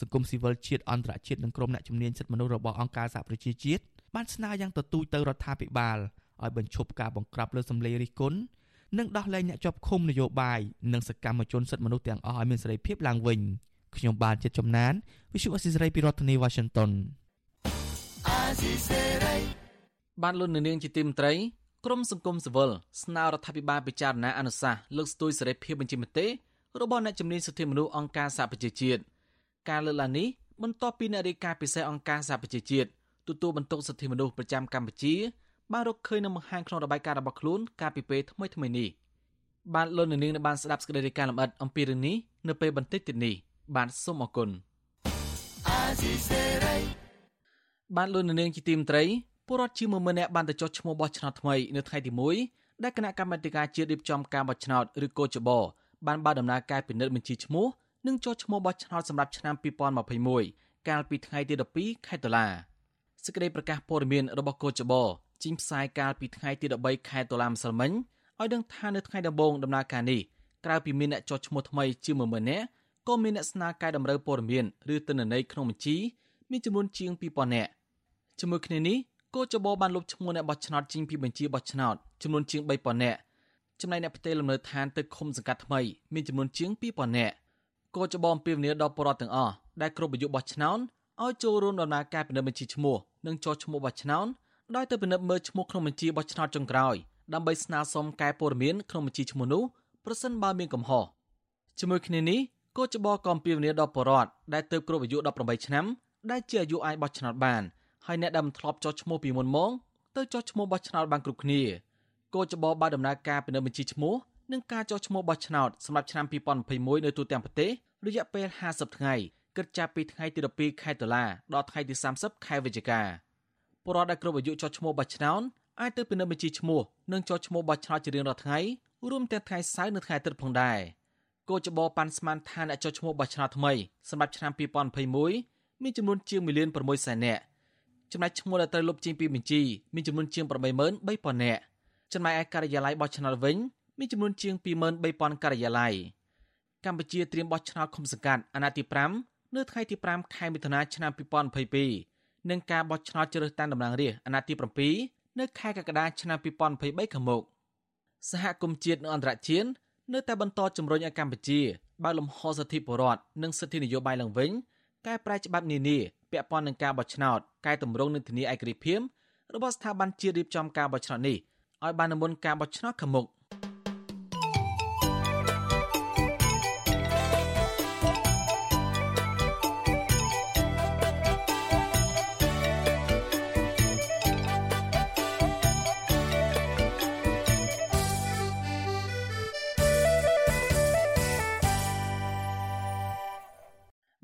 សង្គមស៊ីវិលជាតិអន្តរជាតិនិងក្រុមអ្នកជំនាញសិទ្ធិមនុស្សរបស់អង្គការសហប្រជាជាតិបានស្នើយ៉ាងទទូចទៅរដ្ឋាភិបាលឲ្យបញ្ឈប់ការបង្ក្រាបលើសម្លេងរិះគន់និងដោះលែងអ្នកជាប់ឃុំនយោបាយនិងសកម្មជនសិទ្ធិមនុស្សទាំងអស់ឲ្យមានសេរីភាពឡើងវិញខ្ញុំបាទជាចំណាន Visual Assisray ពីរដ្ឋធានី Washington បានលុននាងជាទីមត្រី ក្រមសង្គមស៊ីវិលស្នើរដ្ឋាភិបាលពិចារណាអនុសាសន៍លើកស្ទួយសេរីភាពបញ្ចេញមតិរបស់អ្នកជំនាញសិទ្ធិមនុស្សអង្គការសហប្រជាជាតិការលើកឡើងនេះបន្ទាប់ពីអ្នករាយការណ៍ពិសេសអង្គការសហប្រជាជាតិទទួលបន្ទុកសិទ្ធិមនុស្សប្រចាំកម្ពុជាបានរកឃើញនៅបង្ហាញក្នុងរបាយការណ៍របស់ខ្លួនកាលពីពេលថ្មីថ្មីនេះបានលន់នាងនៅបានស្ដាប់សេចក្តីរាយការណ៍លម្អិតអំពីរឿងនេះនៅពេលបន្តិចទៀតនេះបានសូមអរគុណបានលន់នាងជាទីមត្រី ពលរដ្ឋជា10000នាក់បានទៅចុះឈ្មោះបោះឆ្នោតថ្មីនៅថ្ងៃទី1ដែលគណៈកម្មាធិការជាតិរៀបចំការបោះឆ្នោតឬកោចបបានបើកដំណើរការពិនិត្យបញ្ជីឈ្មោះនិងចុះឈ្មោះបោះឆ្នោតសម្រាប់ឆ្នាំ2021កាលពីថ្ងៃទី12ខែតុលាសេចក្តីប្រកាសព័ត៌មានរបស់កោចបចេញផ្សាយកាលពីថ្ងៃទី13ខែតុលាម្សិលមិញឲ្យដឹងថានៅថ្ងៃដំបូងដំណើរការនេះក្រៅពីមានអ្នកចុះឈ្មោះថ្មីជា10000នាក់ក៏មានអ្នកស្នើកែតម្រូវព័ត៌មានឬទិន្នន័យក្នុងបញ្ជីមានចំនួនជាង2000នាក់ជាមួយគ្នានេះ គោចបបានលុបឈ្មោះអ្នកបោះឆ្នោតចេញពីបញ្ជីបោះឆ្នោតចំនួនជាង3000នាក់ចំណែកអ្នកផ្ទេរលំនៅឋានទៅឃុំសង្កាត់ថ្មីមានចំនួនជាង2000នាក់គោចបអំពាវនាវដល់ប្រជាពលរដ្ឋទាំងអស់ដែលគ្រប់អាយុបោះឆ្នោតឲ្យចូលរួមដំណើរការពិនិត្យបញ្ជីឈ្មោះនិងចុះឈ្មោះបោះឆ្នោតដោយទៅពិនិត្យមើលឈ្មោះក្នុងបញ្ជីបោះឆ្នោតចុងក្រោយដើម្បីស្នើសុំកែព័ត៌មានក្នុងបញ្ជីឈ្មោះនោះប្រសិនបើមានកំហុសជាមួយគ្នានេះគោចបក៏អំពាវនាវដល់ប្រជាពលរដ្ឋដែលទើបគ្រប់អាយុ18ឆ្នាំដែលជាអាយុអាចបោះឆ្នោតបាន ហើយអ្នកដែលមិនធ្លាប់ចុះឈ្មោះពីមុនមកទៅចុះឈ្មោះបោះឆ្នោតបានគ្រប់គ្នាគោចបបើដំណើរការពិនិត្យបញ្ជីឈ្មោះនិងការចុះឈ្មោះបោះឆ្នោតសម្រាប់ឆ្នាំ2021នៅទូទាំងប្រទេសរយៈពេល50ថ្ងៃគិតចាប់ពីថ្ងៃទី12ខែតុលាដល់ថ្ងៃទី30ខែវិច្ឆិកាពលរដ្ឋដែលគ្រប់អាយុចុះឈ្មោះបោះឆ្នោតអាចទៅពិនិត្យបញ្ជីឈ្មោះនិងចុះឈ្មោះបោះឆ្នោតជារៀងរាល់ថ្ងៃរួមទាំងថ្ងៃសៅរ៍និងថ្ងៃអាទិត្យផងដែរគោចបប៉ាន់ស្មានថាអ្នកចុះឈ្មោះបោះឆ្នោតថ្មីសម្រាប់ឆ្នាំ2021មានចំនួនជាង1លាន6សែននាក់ ចំណែកឈ្មោះដែលត្រូវលុបចេញពីបញ្ជីមានចំនួនជាង83000នាក់ចំណែកឯការិយាល័យបោះឆ្នោតវិញមានចំនួនជាង23000ការិយាល័យកម្ពុជាត្រៀមបោះឆ្នោតឃុំសង្កាត់អាណត្តិទី5នៅថ្ងៃទី5ខែមិថុនាឆ្នាំ2022និងការបោះឆ្នោតជ្រើសតាំងតំណាងរាស្ត្រអាណត្តិទី7នៅខែកក្កដាឆ្នាំ2023ខាងមុខសហគមន៍ជាតិនិងអន្តរជាតិនៅតែបន្តជំរុញឲ្យកម្ពុជាបើកលំហសិទ្ធិពលរដ្ឋនិងសិទ្ធិនយោបាយឡើងវិញកែប្រែច្បាប់នានា ពាក់ព័ន្ធនឹងការបោះឆ្នោតកែតម្រង់នឹងធានាឯករាជ្យភាពរបស់ស្ថាប័នជាតិរៀបចំការបោះឆ្នោតនេះឲ្យបានមុនការបោះឆ្នោតខាងមុខ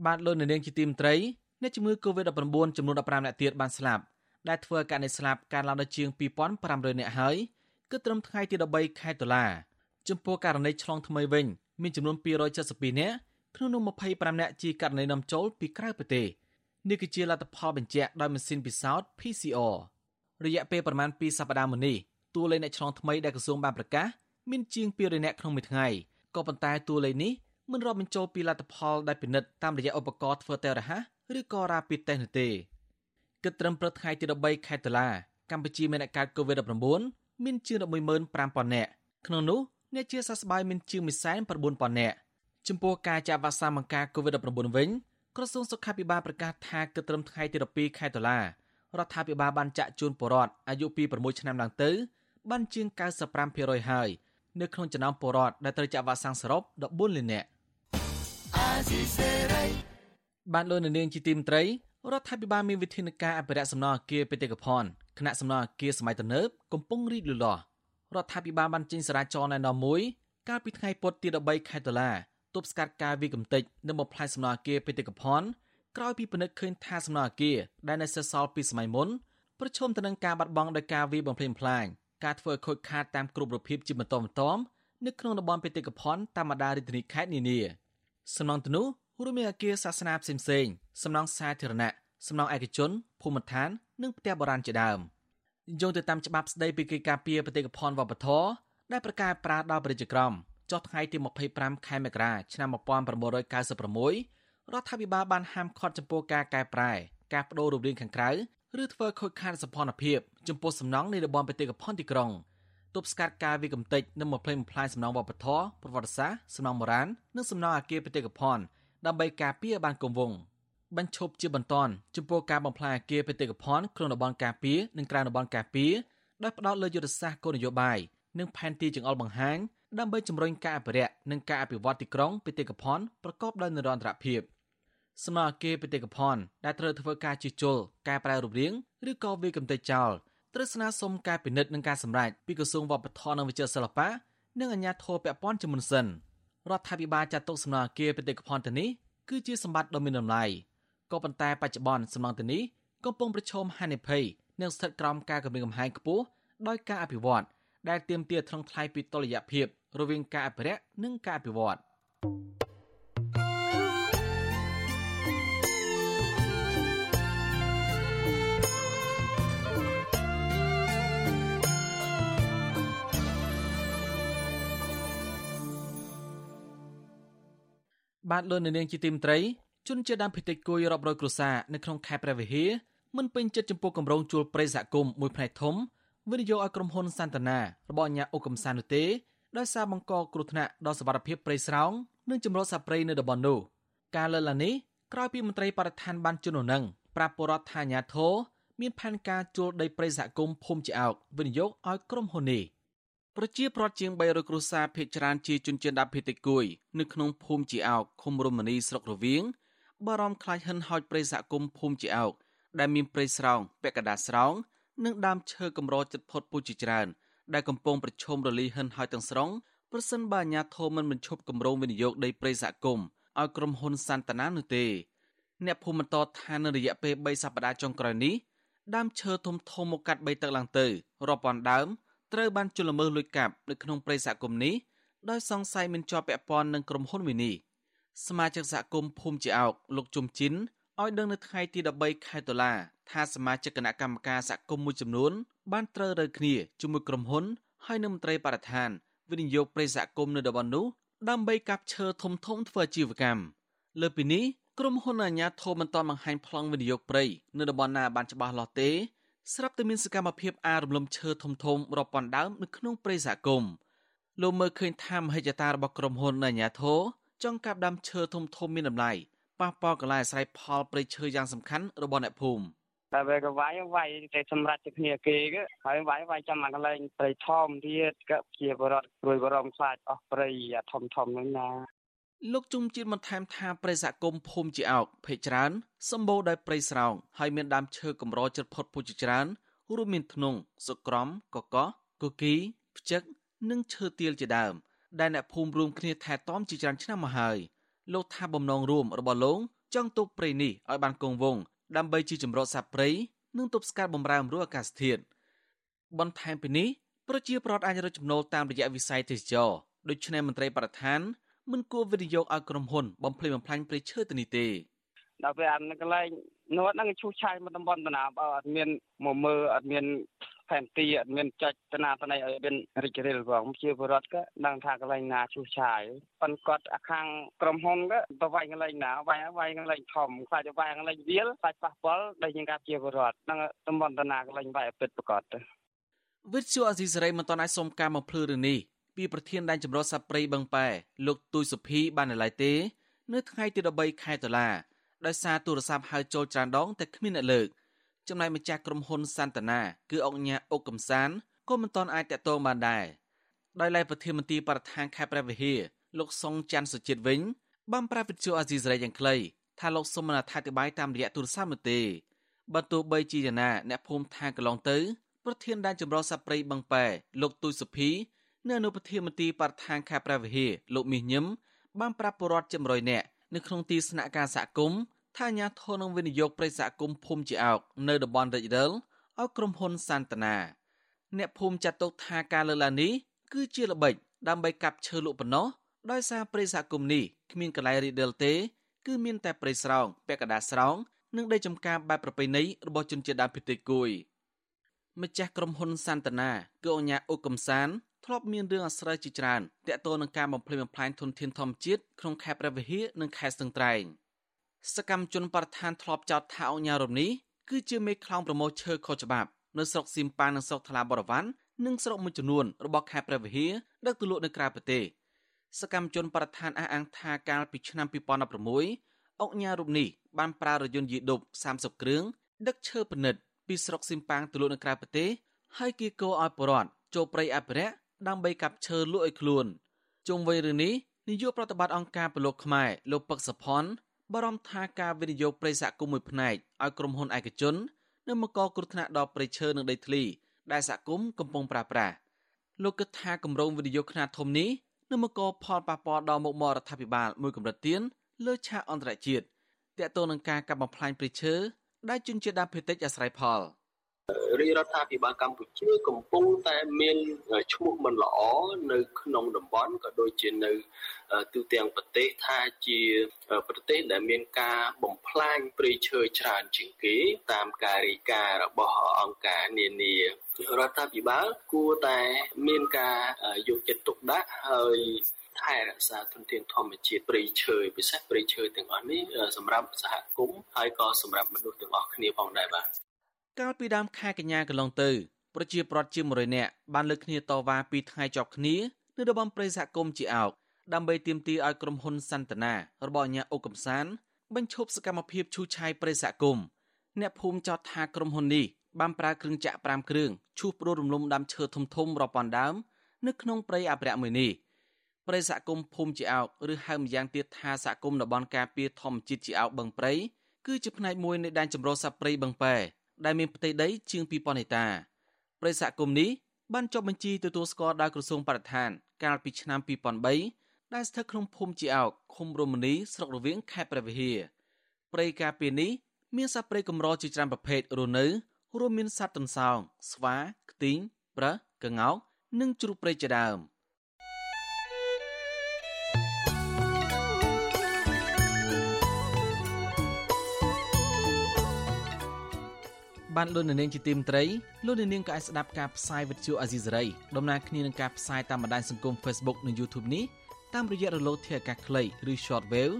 បាទលោកនាងជាទីមត្រី អ្នកជំងឺ Covid-19 ចំនួន15នាក់ទៀតបានស្លាប់ដែលធ្វើឲ្យករណីស្លាប់កើនឡើងដល់ជាង2500នាក់ហើយគឺត្រឹមថ្ងៃទី13ខែតុលាចំពោះករណីឆ្លងថ្មីវិញមានចំនួន272នាក់ក្នុងនោះ25នាក់ជាករណីនាំចូលពីក្រៅប្រទេសនេះគឺជាលទ្ធផលបញ្ជាក់ដោយម៉ាស៊ីនពិសោធន៍ PCR រយៈពេលប្រមាណ2សប្តាហ៍មុននេះតួលេខអ្នកឆ្លងថ្មីដែលក្រសួងបានប្រកាសមានជាង200នាក់ក្នុងមួយថ្ងៃក៏ប៉ុន្តែតួលេខនេះមិនរាប់បញ្ចូលពីលទ្ធផលដែលពិនិត្យតាមរយៈឧបករណ៍ធ្វើតេស្តរហ័ស ឬក៏រ៉ាពីតេស្តនោះទេគិតត្រឹមព្រឹកថ្ងៃទី13ខែតុលាកម្ពុជាមានអ្នកកើត COVID-19 មានជាង15000នាក់ក្នុងនោះអ្នកជាសះស្បើយមានជាង19000នាក់ចំពោះការចាក់វ៉ាក់សាំងបង្ការ COVID-19 វិញក្រសួងសុខាភិបាលប្រកាសថាគិតត្រឹមថ្ងៃទី12ខែតុលារដ្ឋាភិបាលបានចាក់ជូនពលរដ្ឋអាយុពី6ឆ្នាំឡើងទៅបានជាង95%ហើយនៅក្នុងចំណោមពលរដ្ឋដែលត្រូវចាក់វ៉ាក់សាំងសរុប14លាននាក់ បានលោកនាងជាទីមត្រីរដ្ឋាភិបាលមានវិធានការអភិរក្សសំណង់អគារបេតិកភណ្ឌគណៈសំណង់អគារសម័យទំនើបកំពុងរីកលូតលាស់រដ្ឋាភិបាលបានចេញសារចរណែនាំមួយកាលពីថ្ងៃពុធទី13ខែតុលាទប់ស្កាត់ការវាយកំទេចនិងបំផ្លាញសំណង់អគារបេតិកភណ្ឌក្រោយពីពិនិត្យឃើញថាសំណង់អគារដែលនៅសេសសល់ពីសម័យមុនប្រឈមទៅនឹងការបាត់បង់ដោយការវាយបំផ្លិចបំផ្លាញការធ្វើឲ្យខូចខាតតាមគ្រប់រូបភាពជាបន្តបន្ទាប់នៅក្នុងតំបន់បេតិកភណ្ឌតាមបណ្ដារាជធានីខេត្តនានាសំណង់ទៅនោះ រួមមានអគារសាសនាផ្សេងៗសំណង់សាធារណៈសំណង់ឯកជនភូមិឋាន និងផ្ទះបុរាណជាដើមយោងទៅតាមច្បាប់ស្តីពីកិច្ចការពារបេតិកភណ្ឌវប្បធម៌ដែលប្រកាសប្រើដល់ប្រជាក្រមចុះថ្ងៃទី25ខែមករាឆ្នាំ1996រដ្ឋាភិបាលបានហាមឃាត់ចំពោះការកែប្រែការបដូររូបរាងខាងក្រៅឬធ្វើខូចខាតសម្ព័ន្ធភាពចំពោះសំណង់នៃតំបន់បេតិកភណ្ឌទីក្រុងទប់ស្កាត់ការវិកំតិចនិងបំផ្លិចបំផ្លាញសំណង់វប្បធម៌ប្រវត្តិសាស្ត្រសំណង់បុរាណនិងសំណង់អគារបេតិកភណ្ឌ ដើម្បីការពារបានគង់វង្សបញ្ឈប់ជាបន្តចំពោះការបំផ្លាញអគារបេតិកភណ្ឌក្នុងតំបន់ការពារនិងក្រៅតំបន់ការពារដោយផ្ដោតលើយុទ្ធសាស្ត្រគោលនយោបាយនិងផែនទីចង្អុលបង្ហាញដើម្បីជំរុញការអភិរក្សនិងការអភិវឌ្ឍទីក្រុងបេតិកភណ្ឌប្រកបដោយនិរន្តរភាពស្មារតីបេតិកភណ្ឌដែលត្រូវធ្វើការជួសជុលកែប្រែរូបរាងឬក៏វាកំទេចចោលត្រូវស្នើសុំការពិនិត្យនិងការសម្រេចពីក្រសួងវប្បធម៌និងវិចិត្រសិល្បៈនិងអាជ្ញាធរពាក់ព័ន្ធជាមុនសិន រដ្ឋាភិបាលចាត់ទុកសំណង់អគារបេតិកភណ្ឌទៅនេះគឺជាសម្បត្តិដ៏មានតម្លៃក៏ប៉ុន្តែបច្ចុប្បន្នសំណង់ទៅនេះកំពុងប្រឈមហានិភ័យនិងស្ថិតក្រោមការគម្រាមកំហែងខ្ពស់ដោយការអភិវឌ្ឍដែលទាមទារថងថ្លៃពីតុល្យភាពរវាងការអភិរក្សនិងការអភិវឌ្ឍ បាទលោកនាងជាទីមត្រីជនជាដើមភាគតិចគួយរាប់រយគ្រួសារនៅក្នុងខេត្តព្រះវិហារមិនពេញចិត្តចំពោះគម្រោងជួលព្រៃសហគមន៍មួយផ្នែកធំវិនិយោគឲ្យក្រុមហ៊ុនសន្តានារបស់អាញាអុកកំសាននោះទេដោយសារបង្កគ្រោះថ្នាក់ដល់សវត្ថភាពព្រៃស្រោងនិងចម្រុះសត្វព្រៃនៅតំបន់នោះការលើកឡើងនេះក្រោយពីមន្ត្រីបរិស្ថានបានជន់នឹងប្រាប់ពលរដ្ឋថាអាញាធរមានផែនការជួលដីព្រៃសហគមន៍ភូមិជាអោកវិនិយោគឲ្យក្រុមហ៊ុននេះ ប្រជាប្រដ្ឋជាង300គ្រួសារភៀសច្រើនជាជនជាតិដើមភាគតិចគួយនៅក្នុងភូមិជាអោកឃុំរមនីស្រុករវៀងបារម្ភខ្លាចហិនហោចព្រៃសហគមន៍ភូមិជាអោកដែលមានព្រៃស្រោងពាក់កណ្ដាលស្រោងនិងដើមឈើកម្រចិត្តផុតពូជជាច្រើនដែលកំពុងប្រឈមរលីហិនហោចទាំងស្រុងប្រសិនបើអាជ្ញាធរមិនបញ្ឈប់គម្រោងវិនិយោគដីព្រៃសហគមន៍ឲ្យក្រុមហ៊ុនសន្តានានោះទេ អ្នកភូមិបន្តថានៅរយៈពេល3សប្តាហ៍ចុងក្រោយនេះដើមឈើធំធំមកកាត់បីទឹកឡើងទៅរាប់ពាន់ដើម ត្រូវបានជលមើលលួចកាប់នៅក្នុងព្រៃសហគមន៍នេះដោយសង្ស័យមានជាប់ពាក់ព័ន្ធនឹងក្រុមហ៊ុនមួយនេះសមាជិកសហគមន៍ភូមិជាអោកលោកជុំជីនឲ្យដឹងនៅថ្ងៃទី13ខែតុលាថាសមាជិកគណៈកម្មការសហគមន៍មួយចំនួនបានត្រូវរើគ្នាជាមួយក្រុមហ៊ុនហើយនឹងមន្ត្រីបរិស្ថានវិនិយោគព្រៃសហគមន៍នៅតំបន់នោះដើម្បីកាប់ឈើធំធំធ្វើអាជីវកម្មលើពីនេះក្រុមហ៊ុនអាជ្ញាធរមិនទាន់បង្ហាញប្លង់វិនិយោគព្រៃនៅតំបន់ណាបានច្បាស់លាស់ទេ ស្រាប់តែមានសកម្មភាពអារំលំឈើធំធំរាប់ពាន់ដើមនៅក្នុងព្រៃសហគមន៍លោកមើលឃើញថាមហិច្ឆតារបស់ក្រុមហ៊ុនអាជ្ញាធរចង់កាប់ដើមឈើធំធំមានតម្លៃប៉ះពាល់កន្លែងអាស្រ័យផលព្រៃឈើយ៉ាងសំខាន់របស់អ្នកភូមិតែវាក៏វាយវាយតែសម្រាប់ទៅគ្នាគេក៏ហើយវាយវាយចាំមកកន្លែងព្រៃធំទៀតក៏ជាបរិបទព្រួយបរំខ្លាចអស់ព្រៃធំធំហ្នឹងណា លោកជុំជាតិបន្ថែមថាព្រៃសហគមន៍ភូមិជាអោកភេកច្រើនសម្បូរដោយព្រៃស្រោងហើយមានដើមឈើកម្រជិតផុតពូជច្រើនរួមមានធ្នង់សុក្រំកកោះគគីផ្ចឹកនិងឈើទាលជាដើម ដែលអ្នកភូមិរួមគ្នាថែទាំជាច្រើនឆ្នាំមកហើយលោកថាបំណងរួមរបស់លោកចង់ទប់ព្រៃនេះឲ្យបានគង់វង្សដើម្បីជាចម្រោះសត្វព្រៃនិងទប់ស្កាត់បំរែបំរួលអាកាសធាតុបន្ថែមពីនេះប្រជាពលរដ្ឋអាចរកចំណូលតាមរយៈវិស័យទេសចរដូច្នេះមន្ត្រីបរដ្ឋាន មិនគួរវិនិយោគឲ្យក្រុមហ៊ុនបំផ្លិចបំផ្លាញព្រៃឈើទៅនេះទេដល់ពេលអានកន្លែងនោះហ្នឹងឈូសឆាយមកតំបន់តាណាបើអត់មានមកមើលអត់មានផែនទីអត់មានចុចតាណាតណៃឲ្យមានរិចរិលផងជាបរដ្ឋក៏ដឹងថាកន្លែងណាឈូសឆាយប៉ុនគាត់អាខាងក្រុមហ៊ុនក៏ទៅវាយកន្លែងណាវាយវាយកន្លែងធំខ្លាចទៅវាយកន្លែងវាលខ្លាចប៉ះពាល់ដល់ជាងការជាបរដ្ឋហ្នឹងតំបន់តាណាកន្លែងវាយពិតប្រកបទៅវិទ្យុអស៊ីសេរីមិនទាន់អាចសុំការបំភ្លឺរឿងនេះ ពីប្រធានដែនចម្រុះសัตว์ព្រៃបឹងប៉ែលោកទូចសុភីបាននៅឡើយទេ នៅថ្ងៃទី13ខែតុលាដោយសារទូរស័ព្ទហៅចូលច្រើនដងតែគ្មានអ្នកលើកចំណែកម្ចាស់ក្រុមហ៊ុនសន្តានាគឺអង្គញាអុកកំសានក៏មិនទាន់អាចតតងបានដែរដោយឡែកប្រធានមន្ត្រីបរិស្ថានខេត្តព្រះវិហារលោកសុងច័ន្ទសុជាតិវិញបានប្រាប់វិទ្យុអាស៊ីសេរីយ៉ាងខ្លីថាលោកសុំអធិប្បាយតាមរយៈទូរស័ព្ទនោះទេបើទោះបីជាយ៉ាងណាអ្នកភូមិថាកន្លងទៅប្រធានដែនចម្រុះសត្វព្រៃបឹងប៉ែលោកទូចសុភី នៅអនុប្រធានមន្ត្រីបរិស្ថានខេត្តព្រះវិហារលោកមាសញឹមបានប្រាប់ពលរដ្ឋជា100នាក់នៅក្នុងទីស្នាក់ការសហគមន៍ថាអាញាធរនឹងវិនិយោគប្រិយសហគមន៍ភូមិជាអោកនៅតំបន់រិចរិលឲ្យក្រុមហ៊ុនសាន់តាណាអ្នកភូមិចាត់ទុកថាការលើកឡើងនេះគឺជាល្បិចដើម្បីកាប់ឈើលក់ប៉ុណ្ណោះដោយសារប្រិយសហគមន៍នេះគ្មានកន្លែងរិចរិលទេ គឺមានតែប្រិយស្រោងពាក់កណ្ដាលស្រោងនិងដីចំការបែបប្រពៃណីរបស់ជនជាតិដើមភាគតិចគួយម្ចាស់ក្រុមហ៊ុនសាន់តាណាគឺអញ្ញាអ៊ុកកំសាន ធ្លាប់មានរឿងអាស្រ័យជាច្រើនតាក់ទងនឹងការបំផ្លិចបំផ្លាញធនធានធម្មជាតិក្នុងខេត្តព្រះវិហារនិងខេត្តស្ទឹងត្រែង។សកម្មជនបរិស្ថានធ្លាប់ចោទថាអង្គញារមនេះគឺជាមេខ្លោងប្រមូលឈើខុសច្បាប់នៅស្រុកស៊ីមប៉ានិងស្រុកថ្លាបរវ័ននិងស្រុកមួយចំនួនរបស់ខេត្តព្រះវិហារដឹកទៅលក់នៅក្រៅប្រទេសសកម្មជនបរិស្ថានអះអាងថាកាលពីឆ្នាំ2016អង្គញារូបនេះបានប្រើរថយន្តយីឌុប30គ្រឿងដឹកឈើពិនិត្យពីស្រុកស៊ីមប៉ាងទៅលក់នៅក្រៅប្រទេសហើយគៀកោឲ្យបរដ្ឋចូលព្រៃអភិរក្ស ដើម្បីកាប់ឈើលក់ឲ្យខ្លួនជុំវិញរឿងនេះនាយកប្រតិបត្តិអង្គការពលរដ្ឋខ្មែរលោកពឹកសុផុនបារម្ភថាការវិនិយោគប្រៃសហគមន៍មួយផ្នែកឲ្យក្រុមហ៊ុនឯកជននឹងមកកគ្រោះថ្នាក់ដល់ប្រៃឈើនិងដីធ្លីដែលសហគមន៍កំពុងប្រើប្រាស់លោកគិតថាគម្រោងវិនិយោគខ្នាតធំនេះនឹងមកកផលប៉ះពាល់ដល់មុខមាត់រដ្ឋាភិបាលមួយកម្រិតទៀតលើឆាកអន្តរជាតិទាក់ទងនឹងការកាប់បំផ្លាញព្រៃឈើដែលជនជាតិដើមភាគតិចអាស្រ័យផល។ រាជរដ្ឋាភិបាលកម្ពុជាកំពុងតែមានឈ្មោះមិនល្អនៅក្នុងតំបន់ក៏ដូចជានៅទូទាំងប្រទេសថាជាប្រទេសដែលមានការបំផ្លាញព្រៃឈើច្រើនជាងគេតាមការរាយការណ៍របស់អង្គការនានារដ្ឋាភិបាលគួរតែមានការយកចិត្តទុកដាក់ហើយថែរក្សាធនធានធម្មជាតិព្រៃឈើពិសេសព្រៃឈើទាំងអស់នេះសម្រាប់សហគមន៍ហើយក៏សម្រាប់មនុស្សទាំងអស់គ្នាផងដែរបាទ កាលពីដើមខែកញ្ញាកន្លងទៅប្រជាប្រដ្ឋជា100នាក់បានលើកគ្នាតវ៉ាពីថ្ងៃជាប់គ្នានៅតំបន់ព្រៃសហគមន៍ជាអោកដើម្បីទាមទារឲ្យក្រុមហ៊ុនសន្តានារបស់អាញាអុកកំសានបញ្ឈប់សកម្មភាពឈូសឆាយព្រៃសហគមន៍អ្នកភូមិចោទថាក្រុមហ៊ុននេះបានប្រើគ្រឿងចាក់5គ្រឿងឈូសព្រោះរំលំដើមឈើធំធំរាប់ពាន់ដើមនៅក្នុងព្រៃអភិរក្សមួយនេះព្រៃសហគមន៍ភូមិជាអោកឬហៅម្យ៉ាងទៀតថាសហគមន៍តំបន់ការពារធម្មជាតិជាអោកបឹងព្រៃគឺជាផ្នែកមួយនៃដែនចម្រុះសត្វព្រៃបឹងប៉ែ ដែលមានផ្ទៃដីជាង2000ហិកតាប្រិយសហគមន៍នេះបានចុះបញ្ជីទទួលស្គាល់ដោយក្រសួងបរិស្ថាន កាលពីឆ្នាំ2003ដែលស្ថិតក្នុងភូមិជាអោកឃុំរមនីស្រុករវៀងខេត្តព្រះវិហារព្រៃការពារនេះមានសត្វព្រៃកម្រជាច្រើនប្រភេទរស់នៅរួមមានសត្វទន្សោងស្វា ខ្ទីងប្រើក្ងោកនិងជ្រូកព្រៃជាដើម។ បានលោកនាងជាទីមត្រីលោកនាងក៏អាចស្ដាប់ការផ្សាយវិទ្យុអាស៊ីសេរីដំណើរគ្នានឹងការផ្សាយតាមបណ្ដាញសង្គម Facebook និង YouTube នេះតាមរយៈរលកធាតុអាកាសខ្លីឬ Shortwave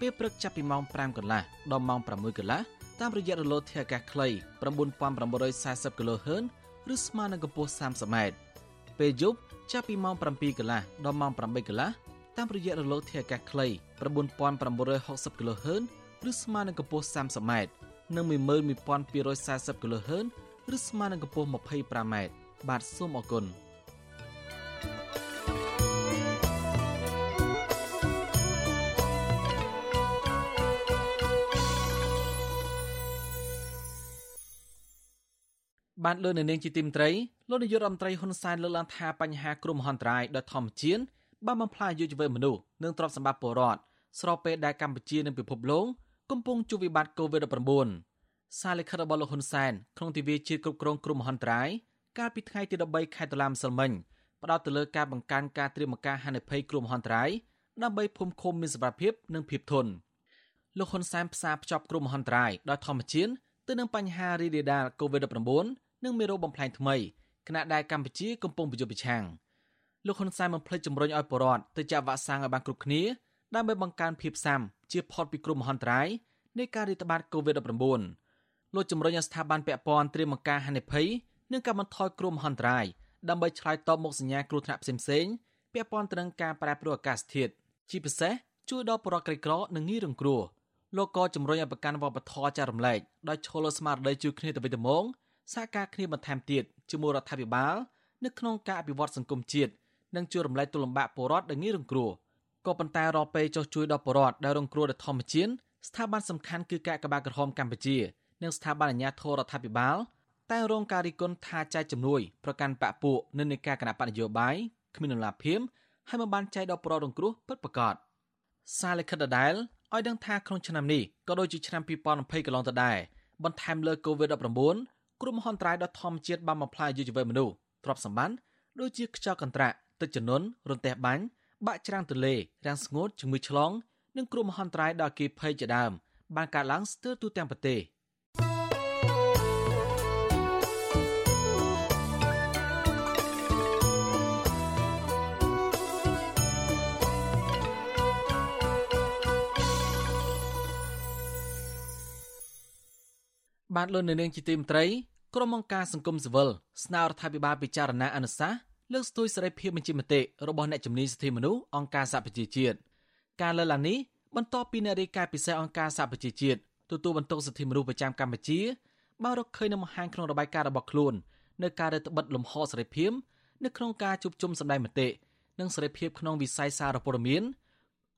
ពេលព្រឹកចាប់ពីម៉ោង5កន្លះដល់ម៉ោង6កន្លះតាមរយៈរលកធាតុអាកាសខ្លី9940 kHz ឬស្មើនឹងកម្ពស់ 30m ពេលយប់ចាប់ពីម៉ោង7កន្លះដល់ម៉ោង8កន្លះតាមរយៈរលកធាតុអាកាសខ្លី9960 kHz ឬស្មើនឹងកម្ពស់ 30m និង11240 kHz ឬស្មើនឹងកម្ពស់ 25m បាទសូមអរគុណបានលើនៅនាងជាទីមត្រីលោកនាយករដ្ឋមន្ត្រីហ៊ុនសែនលើកឡើងថាបញ្ហាគ្រោះមហន្តរាយដោយធម្មជាតិបានបំផ្លាញអាយុជីវិតមនុស្សនិងទ្រព្យសម្បត្តិពលរដ្ឋស្របពេលដែលកម្ពុជានិងពិភពលោក កំពុងជួបវិបត្តិ COVID-19 សារលិខិតរបស់លោកហ៊ុនសែនក្នុងទិវាជាតិគ្រប់គ្រងគ្រោះមហន្តរាយកាលពីថ្ងៃទី13ខែតុលាម្សិលមិញផ្ដោតទៅលើការបង្កើនការត្រៀមការហានិភ័យគ្រោះមហន្តរាយដើម្បីភូមិឃុំមានសុវត្ថិភាពនិងភាពធន់លោកហ៊ុនសែនផ្សារភ្ជាប់គ្រោះមហន្តរាយដោយធម្មជាតិទៅនឹងបញ្ហារីករាលដាល COVID-19 និងមេរោគបំផ្លែងថ្មីខណៈដែលកម្ពុជាកំពុងប្រយុទ្ធប្រឆាំងលោកហ៊ុនសែនបានផ្លេចជំរុញឲ្យប្រជាពលរដ្ឋទៅចាក់វ៉ាក់សាំងឲ្យបានគ្រប់គ្នាដើម្បីបង្កើនភាពស៊ាំ ជាផុតពីគ្រោះមហន្តរាយនៃការរាតត្បាត COVID-19 លោកជំរុញឲ្យស្ថាប័នពាក់ព័ន្ធត្រៀមបង្ការហានិភ័យនិងកាត់បន្ថយគ្រោះមហន្តរាយដើម្បីឆ្លើយតបមកសញ្ញាគ្រោះថ្នាក់ផ្សេងៗពាក់ព័ន្ធទៅនឹងការប្រែប្រួលអាកាសធាតុជាពិសេសជួយដល់ប្រជាក្រីក្រនិងងាយរងគ្រោះលោកក៏ជំរុញឲ្យប្រកាន់វប្បធម៌ចែករំលែកដោយឈលលើស្មារតីជួយគ្នាទៅវិញទៅមកសហការគ្នាបន្ថែមទៀតជាមួយរដ្ឋាភិបាលនៅក្នុងការអភិវឌ្ឍសង្គមជាតិនិងជួយរំលែកទុលំបាកពលរដ្ឋដែលងាយរងគ្រោះ ក៏ប៉ុន្តែរាល់ពេលចុះជួយដល់ពលរដ្ឋដែលរងគ្រោះដោយធម្មជាតិស្ថាប័នសំខាន់គឺកាកបាទក្រហមកម្ពុជានិងស្ថាប័នអាជ្ញាធររដ្ឋាភិបាលតែរងការរិះគន់ថាចែកជំនួយប្រកាន់បកពួកនៅនៃការគណៈបកនយោបាយគ្មាននរណាភៀមហើយមិនបានចែកដល់ប្ររងគ្រោះពិតប្រាកដសារលិខិតដដែលឲ្យដឹងថាក្នុងឆ្នាំនេះក៏ដូចជាឆ្នាំ2020កន្លងទៅដែរបន្ថែមលើ COVID-19 គ្រោះមហន្តរាយដ៏ធម្មជាតិបានបំផ្លាញអាយុជីវិតមនុស្សទ្រព្យសម្បត្តិដូចជាខ្យល់កន្ត្រាក់ទឹកជំនន់រន្ទះបាញ់ បាក់ច្រាំងទន្លេរាំងស្ងួតជំងឺឆ្លងនិងគ្រោះមហន្តរាយដល់អគ្គិភ័យជាដើមបានកើតឡើងស្ទើរទូទាំងប្រទេសបានលន់នៅនាងជាទីមត្រីក្រុមអង្គការសង្គមស៊ីវិលស្នើរដ្ឋាភិបាលពិចារណាអនុសាសន៍ លើកស្ទួយសេរីភាពបញ្ចេញមតិរបស់អ្នកជំនាញសិទ្ធិមនុស្សអង្គការសហប្រជាជាតិការលើកឡើងនេះបន្ទាប់ពីអ្នករាយការណ៍ពិសេសអង្គការសហប្រជាជាតិទទួលបន្ទុកសិទ្ធិមនុស្សប្រចាំកម្ពុជាបានរកឃើញនៅមហាងក្នុងរបាយការណ៍របស់ខ្លួននៅការរដ្ឋបិទលំហសេរីភាពនៅក្នុងការជួបជុំសម្ដែងមតិនិងសេរីភាពក្នុងវិស័យសារព័ត៌មាន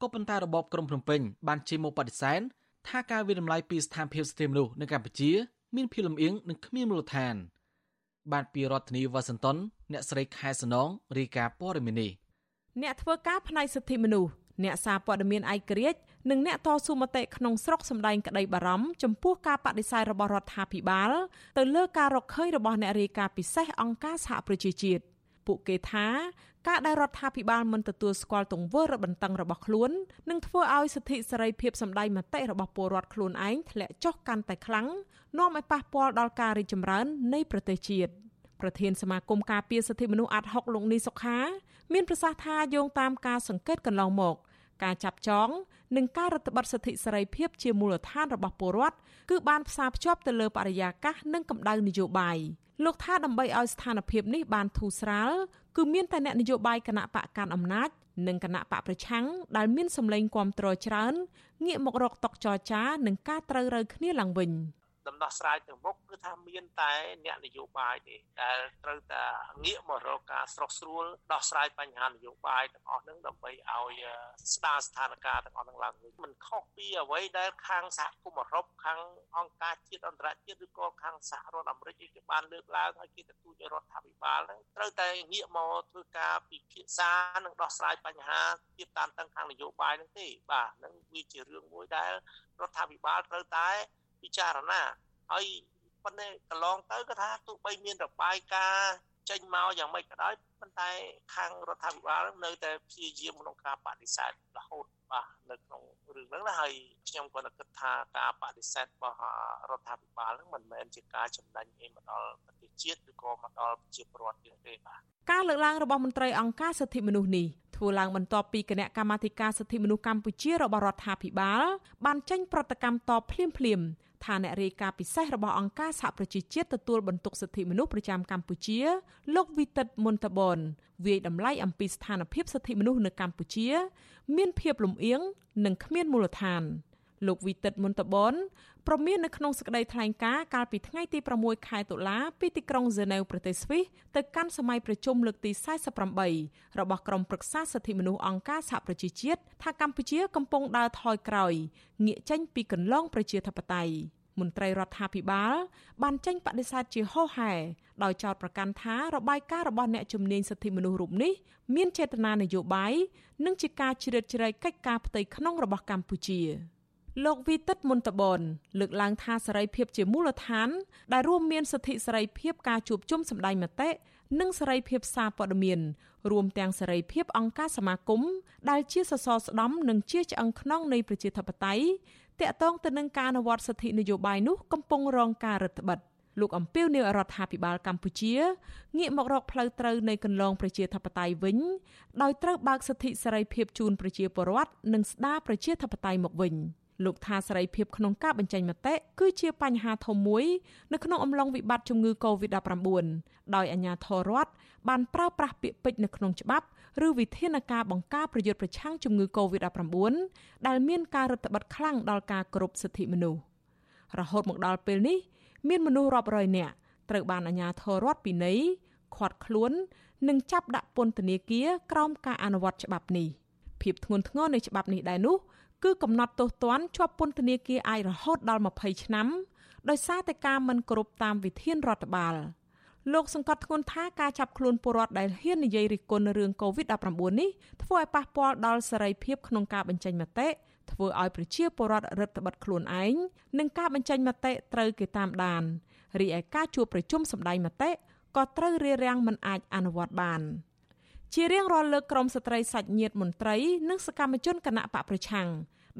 ក៏ប៉ុន្តែរបបក្រុងភ្នំពេញបានជិះមកបដិសេធថាការវិដំឡៃពីស្ថានភាពសិទ្ធិមនុស្សនៅកម្ពុជា មានភាពលំអៀងនិងគ្មានមូលដ្ឋាន បាទពីរដ្ឋធានីវ៉ាស៊ីនតោនអ្នកស្រីខែសំណងរាយការណ៍ព័ត៌មាននេះអ្នកធ្វើការផ្នែកសិទ្ធិមនុស្សអ្នកសារព័ត៌មានឯករាជ្យនិងអ្នកតស៊ូមតិក្នុងស្រុកសម្ដែងក្តីបារម្ភចំពោះការបដិសេធរបស់រដ្ឋាភិបាលទៅលើការរកឃើញរបស់អ្នករាយការណ៍ពិសេសអង្គការសហប្រជាជាតិ ពួកគេថាការដែលរដ្ឋាភិបាលមិនទទួលស្គាល់ទង្វើរឹតបន្តឹងរបស់ខ្លួននឹងធ្វើឲ្យសិទ្ធិសេរីភាពសម្ដែងមតិរបស់ពលរដ្ឋខ្លួនឯងធ្លាក់ចុះកាន់តែខ្លាំងនាំឲ្យប៉ះពាល់ដល់ការរីកចម្រើននៃប្រទេសជាតិប្រធានសមាគមការពារសិទ្ធិមនុស្សអាត់ហុកលោកនីសុខាមានប្រសាសន៍ថាយោងតាមការសង្កេតកន្លងមកការចាប់ចងនិងការរដ្ឋបတ်សិទ្ធិសេរីភាពជាមូលដ្ឋានរបស់ពលរដ្ឋគឺបានផ្សារភ្ជាប់ទៅលើបរិយាកាសនិងកម្ដៅនយោបាយ លោកថាដើម្បីឲ្យស្ថានភាពនេះបានធូរស្រាលគឺមានតែអ្នកនយោបាយគណៈបកកាន់អំណាចនិងគណៈបកប្រឆាំងដែលមានសម្លេងគាំទ្រច្រើនងាកមករកតុកចរចា និងការត្រូវរើគ្នាឡើងវិញ។ ដំណោះស្រាយទៅមុខគឺថាមានតែអ្នកនយោបាយទេដែលត្រូវតែងាកមករកការស្រោះស្រួលដោះស្រាយបញ្ហានយោបាយទាំងអស់ហ្នឹងដើម្បីឲ្យស្ដារស្ថានភាពទាំងអស់ហ្នឹងឡើងវិញមិនខុសពីអ្វីដែលខាងសហគមន៍អឺរ៉ុបខាងអង្គការជាតិអន្តរជាតិឬក៏ខាងសហរដ្ឋអាមេរិកគេបានលើកឡើងឲ្យគេទទូចរដ្ឋាភិបាលហ្នឹងត្រូវតែងាកមកធ្វើការពិភាក្សានិងដោះស្រាយបញ្ហាទៀតតាមតឹងខាងនយោបាយហ្នឹងទេបាទហ្នឹងវាជារឿងមួយដែលរដ្ឋាភិបាលត្រូវតែ ពិចារណាហើយប៉ុន្តែកន្លងទៅគាត់ថាទោះបីមានរបាយការណ៍ចេញមកយ៉ាងម៉េចក៏ដោយប៉ុន្តែខាងរដ្ឋាភិបាលនៅតែព្យាយាមក្នុងការបដិសេធរហូតបាទនៅក្នុងរឿងហ្នឹងណាហើយខ្ញុំក៏គិតថាការបដិសេធរបស់រដ្ឋាភិបាលហ្នឹងមិនមែនជាការចំណេញអីមកដល់ប្រទេសជាតិឬក៏មកដល់ប្រជាពលរដ្ឋទៀតទេបាទការលើកឡើងរបស់មន្ត្រីអង្គការសិទ្ធិមនុស្សនេះធ្វើឡើងបន្ទាប់ពីគណៈកម្មាធិការសិទ្ធិមនុស្សកម្ពុជារបស់រដ្ឋាភិបាលបានចេញប្រតិកម្មតបភ្លាមៗ ថាអ្នករាយការណ៍ពិសេសរបស់អង្គការសហប្រជាជាតិទទួលបន្ទុកសិទ្ធិមនុស្សប្រចាំកម្ពុជា លោកវីតិតមុនតបនវាយតម្លៃអំពីស្ថានភាពសិទ្ធិមនុស្សនៅកម្ពុជា មានភាពលំអៀងនិងគ្មានមូលដ្ឋាន លោកវីតិតមុនតបនប្រមាននៅក្នុងសេចក្តីថ្លែងការណ៍កាលពីថ្ងៃទី6ខែតុលាពីទីក្រុងហ្សឺណែវប្រទេសស្វីសទៅកាន់សម័យប្រជុំលើកទី48របស់ក្រុមប្រឹក្សាសិទ្ធិមនុស្សអង្គការសហប្រជាជាតិថាកម្ពុជាកំពុងដើរថយក្រោយងាកចេញពីកន្លងប្រជាធិបតេយ្យមន្ត្រីរដ្ឋាភិបាលបានចេញបដិសេធជាហោហែដោយចោទប្រកាន់ថារបាយការណ៍របស់អ្នកជំនាញសិទ្ធិមនុស្សរូបនេះមានចេតនានយោបាយនិងជាការជ្រៀតជ្រែកកិច្ចការផ្ទៃក្នុងរបស់កម្ពុជា។ លោកវីតិតមុនតបនលើកឡើងថាសេរីភាពជាមូលដ្ឋាន ដែលរួមមានសិទ្ធិសេរីភាពការជួបជុំសម្ដែងមតិនិងសេរីភាពសារព័ត៌មានរួមទាំងសេរីភាពអង្គការសមាគមដែលជាសសរស្តម្ភនិងជាឆ្អឹងខ្នងនៃប្រជាធិបតេយ្យតាក់ទងទៅនឹងការអនុវត្តសិទ្ធិនយោបាយនោះកំពុងរងការរឹតបន្តឹងលោកអំពីវនាយរដ្ឋាភិបាលកម្ពុជាងាកមករកផ្លូវត្រូវនៃកន្លងប្រជាធិបតេយ្យវិញដោយត្រូវបើកសិទ្ធិសេរីភាពជូនប្រជាពលរដ្ឋនិងស្ដារប្រជាធិបតេយ្យមកវិញ លោកថាសេរីភាពក្នុងការបញ្ចេញមតិគឺជាបញ្ហាធំមួយនៅក្នុងអំឡុងវិបត្តិជំងឺ Covid-19 ដោយអាជ្ញាធររដ្ឋបានប្រើប្រាស់ពាក្យពេចន៍នៅក្នុងច្បាប់ឬវិធានការបង្ការប្រយុទ្ធប្រឆាំងជំងឺ Covid-19 ដែលមានការរឹតបន្តឹងខ្លាំងដល់ការគោរពសិទ្ធិមនុស្សរហូតមកដល់ពេលនេះ មានមនុស្សរាប់រយនាក់ត្រូវបានអាជ្ញាធររដ្ឋពិន័យឃាត់ខ្លួន និងចាប់ដាក់ពន្ធនាគារក្រោមការអនុវត្តច្បាប់នេះភាពធ្ងន់ធ្ងរនៃច្បាប់នេះដែរនោះ គឺកំណត់ទោសទណ្ឌជាប់ពន្ធនាគារអាចរហូតដល់20ឆ្នាំដោយសារតែការមិនគោរពតាមវិធានរដ្ឋបាលលោកសង្កត់ធ្ងន់ថាការចាប់ខ្លួនពលរដ្ឋដែលហ៊ាននិយាយរិះគន់រឿង COVID-19 នេះធ្វើឲ្យប៉ះពាល់ដល់សេរីភាពក្នុងការបញ្ចេញមតិធ្វើឲ្យប្រជាពលរដ្ឋរឹតបន្តឹងខ្លួនឯងនិងការបញ្ចេញមតិត្រូវគេតាមដានរីឯការជួបប្រជុំសម្ដែងមតិក៏ត្រូវរារាំងមិនអាចអនុវត្តបាន ជារៀងរាល់លើកក្រមស្ត្រីសាច់ញាតិមន្ត្រីនិងសកម្មជនគណៈបកប្រឆាំង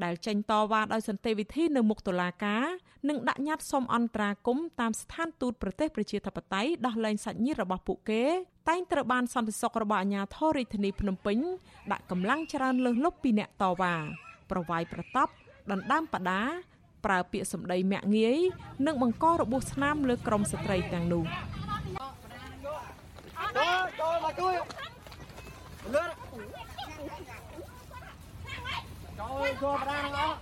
ដែលចេញតវ៉ាដោយសន្តិវិធីនៅមុខតុលាការនិងដាក់ញត្តិសុំអន្តរាគមន៍តាមស្ថានទូតប្រទេសប្រជាធិបតេយ្យដោះលែងសាច់ញាតិរបស់ពួកគេ តែងត្រូវបានសន្តិសុខរបស់អាជ្ញាធររាជធានីភ្នំពេញដាក់កម្លាំងច្រើនលើសលប់ពីអ្នកតវ៉ាប្រវាយប្រតប់ដណ្ដើមបដាប្រើពាក្យសម្ដីមាក់ងាយនិងបង្ករបួសស្នាមលើក្រុមស្ត្រីទាំងនោះ ចូលចូលមកជួយលឿនចូលចូលបដាទាំងអស់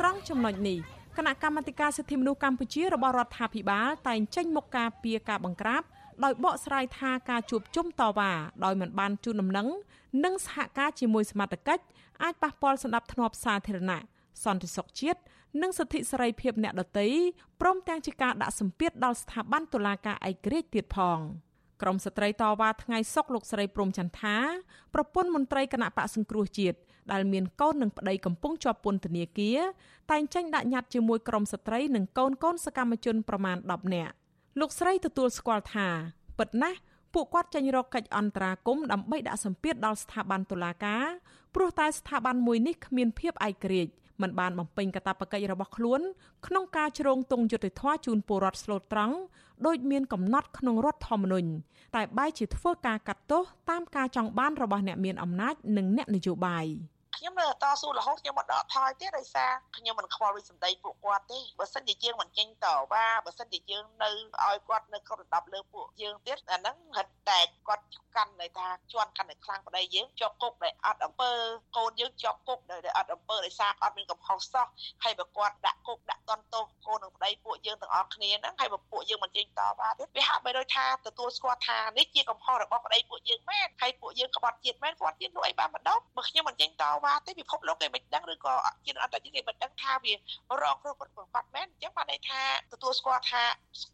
ត្រង់ចំណុចនេះគណៈកម្មាធិការសិទ្ធិមនុស្សកម្ពុជារបស់រដ្ឋាភិបាលតែងចេញមុខការពីការបង្ក្រាបដោយបកស្រាយថាការជួបជុំតវ៉ាដោយមិនបានជូនដំណឹងនិងសហការជាមួយសមត្ថកិច្ចអាចប៉ះពាល់សន្តិភាពសាធារណៈសន្តិសុខជាតិ និងសិទ្ធិសេរីភាពអ្នកដទៃព្រមទាំងជាការដាក់សម្ពាធដល់ស្ថាប័នតុលាការឯករាជ្យទៀតផងក្រមស្ត្រីតវ៉ាថ្ងៃសុកលោកស្រីព្រំចន្ទថាប្រពន្ធមន្ត្រីគណៈបកសង្គ្រោះជាតិដែលមានកូននិងប្តីកំពុងជាប់ពន្ធនាគារតែងចេញដាក់ញត្តិជាមួយក្រមស្ត្រីនិងកូនកូនសកម្មជនប្រមាណ10នាក់លោកស្រីទទួលស្គាល់ថាពិតណាស់ពួកគាត់ចេញរកកិច្ចអន្តរាគមន៍ដើម្បីដាក់សម្ពាធដល់ស្ថាប័នតុលាការព្រោះតែស្ថាប័នមួយនេះគ្មានភាពឯករាជ្យ មិនបានបំពេញកាតព្វកិច្ចរបស់ខ្លួន ក្នុងការជ្រងទងយុត្តិធម៌ជូនពលរដ្ឋស្លូតត្រង់ដោយមានកំណត់ក្នុងរដ្ឋធម្មនុញ្ញតែបែរជាធ្វើការកាត់ទោសតាមការចង់បានរបស់អ្នកមានអំណាចនិងអ្នកនយោបាយ។ ខ្ញុំនៅតស៊ូរហូតខ្ញុំមិនដកថយទេដោយសារខ្ញុំមិនខ្វល់ដូចសម្ដីពួកគាត់ទេបើសិនជាយើងមិនចេញតវ៉ាបើសិនជាយើងនៅឲ្យគាត់នៅគ្រប់ដណ្ដប់លើពួកយើងទៀតអាហ្នឹងហិតតែគាត់កាន់ន័យថាជន់កាន់តែខ្លាំងប្តីយើងជាប់គុកដោយអត់អំពើកូនយើងជាប់គុកដោយអត់អំពើដោយសារអត់មានកំហុសសោះហើយបើគាត់ដាក់គុកដាក់តន់ទោសកូននិងប្តីពួកយើងទាំងអស់គ្នាហ្នឹងហើយបើពួកយើងមិនចេញតវ៉ាទៀតវាហាក់បីដូចថាទទួលស្គាល់ថានេះជាកំហុសរបស់ប្តីពួកយើងមែនហើយពួកយើងក្បត់ជាតិមែនគាត់ទៀតនោះអីបានម្ដងបើខ្ញុំមិនចេញតវ៉ាទេពិភពលោកគេមិនដឹងឬក៏ជាអន្តរជាតិគេមិនដឹងថាវារងគ្រោះគាត់គាត់មែនអញ្ចឹងបានន័យថាទទួលស្គាល់ថា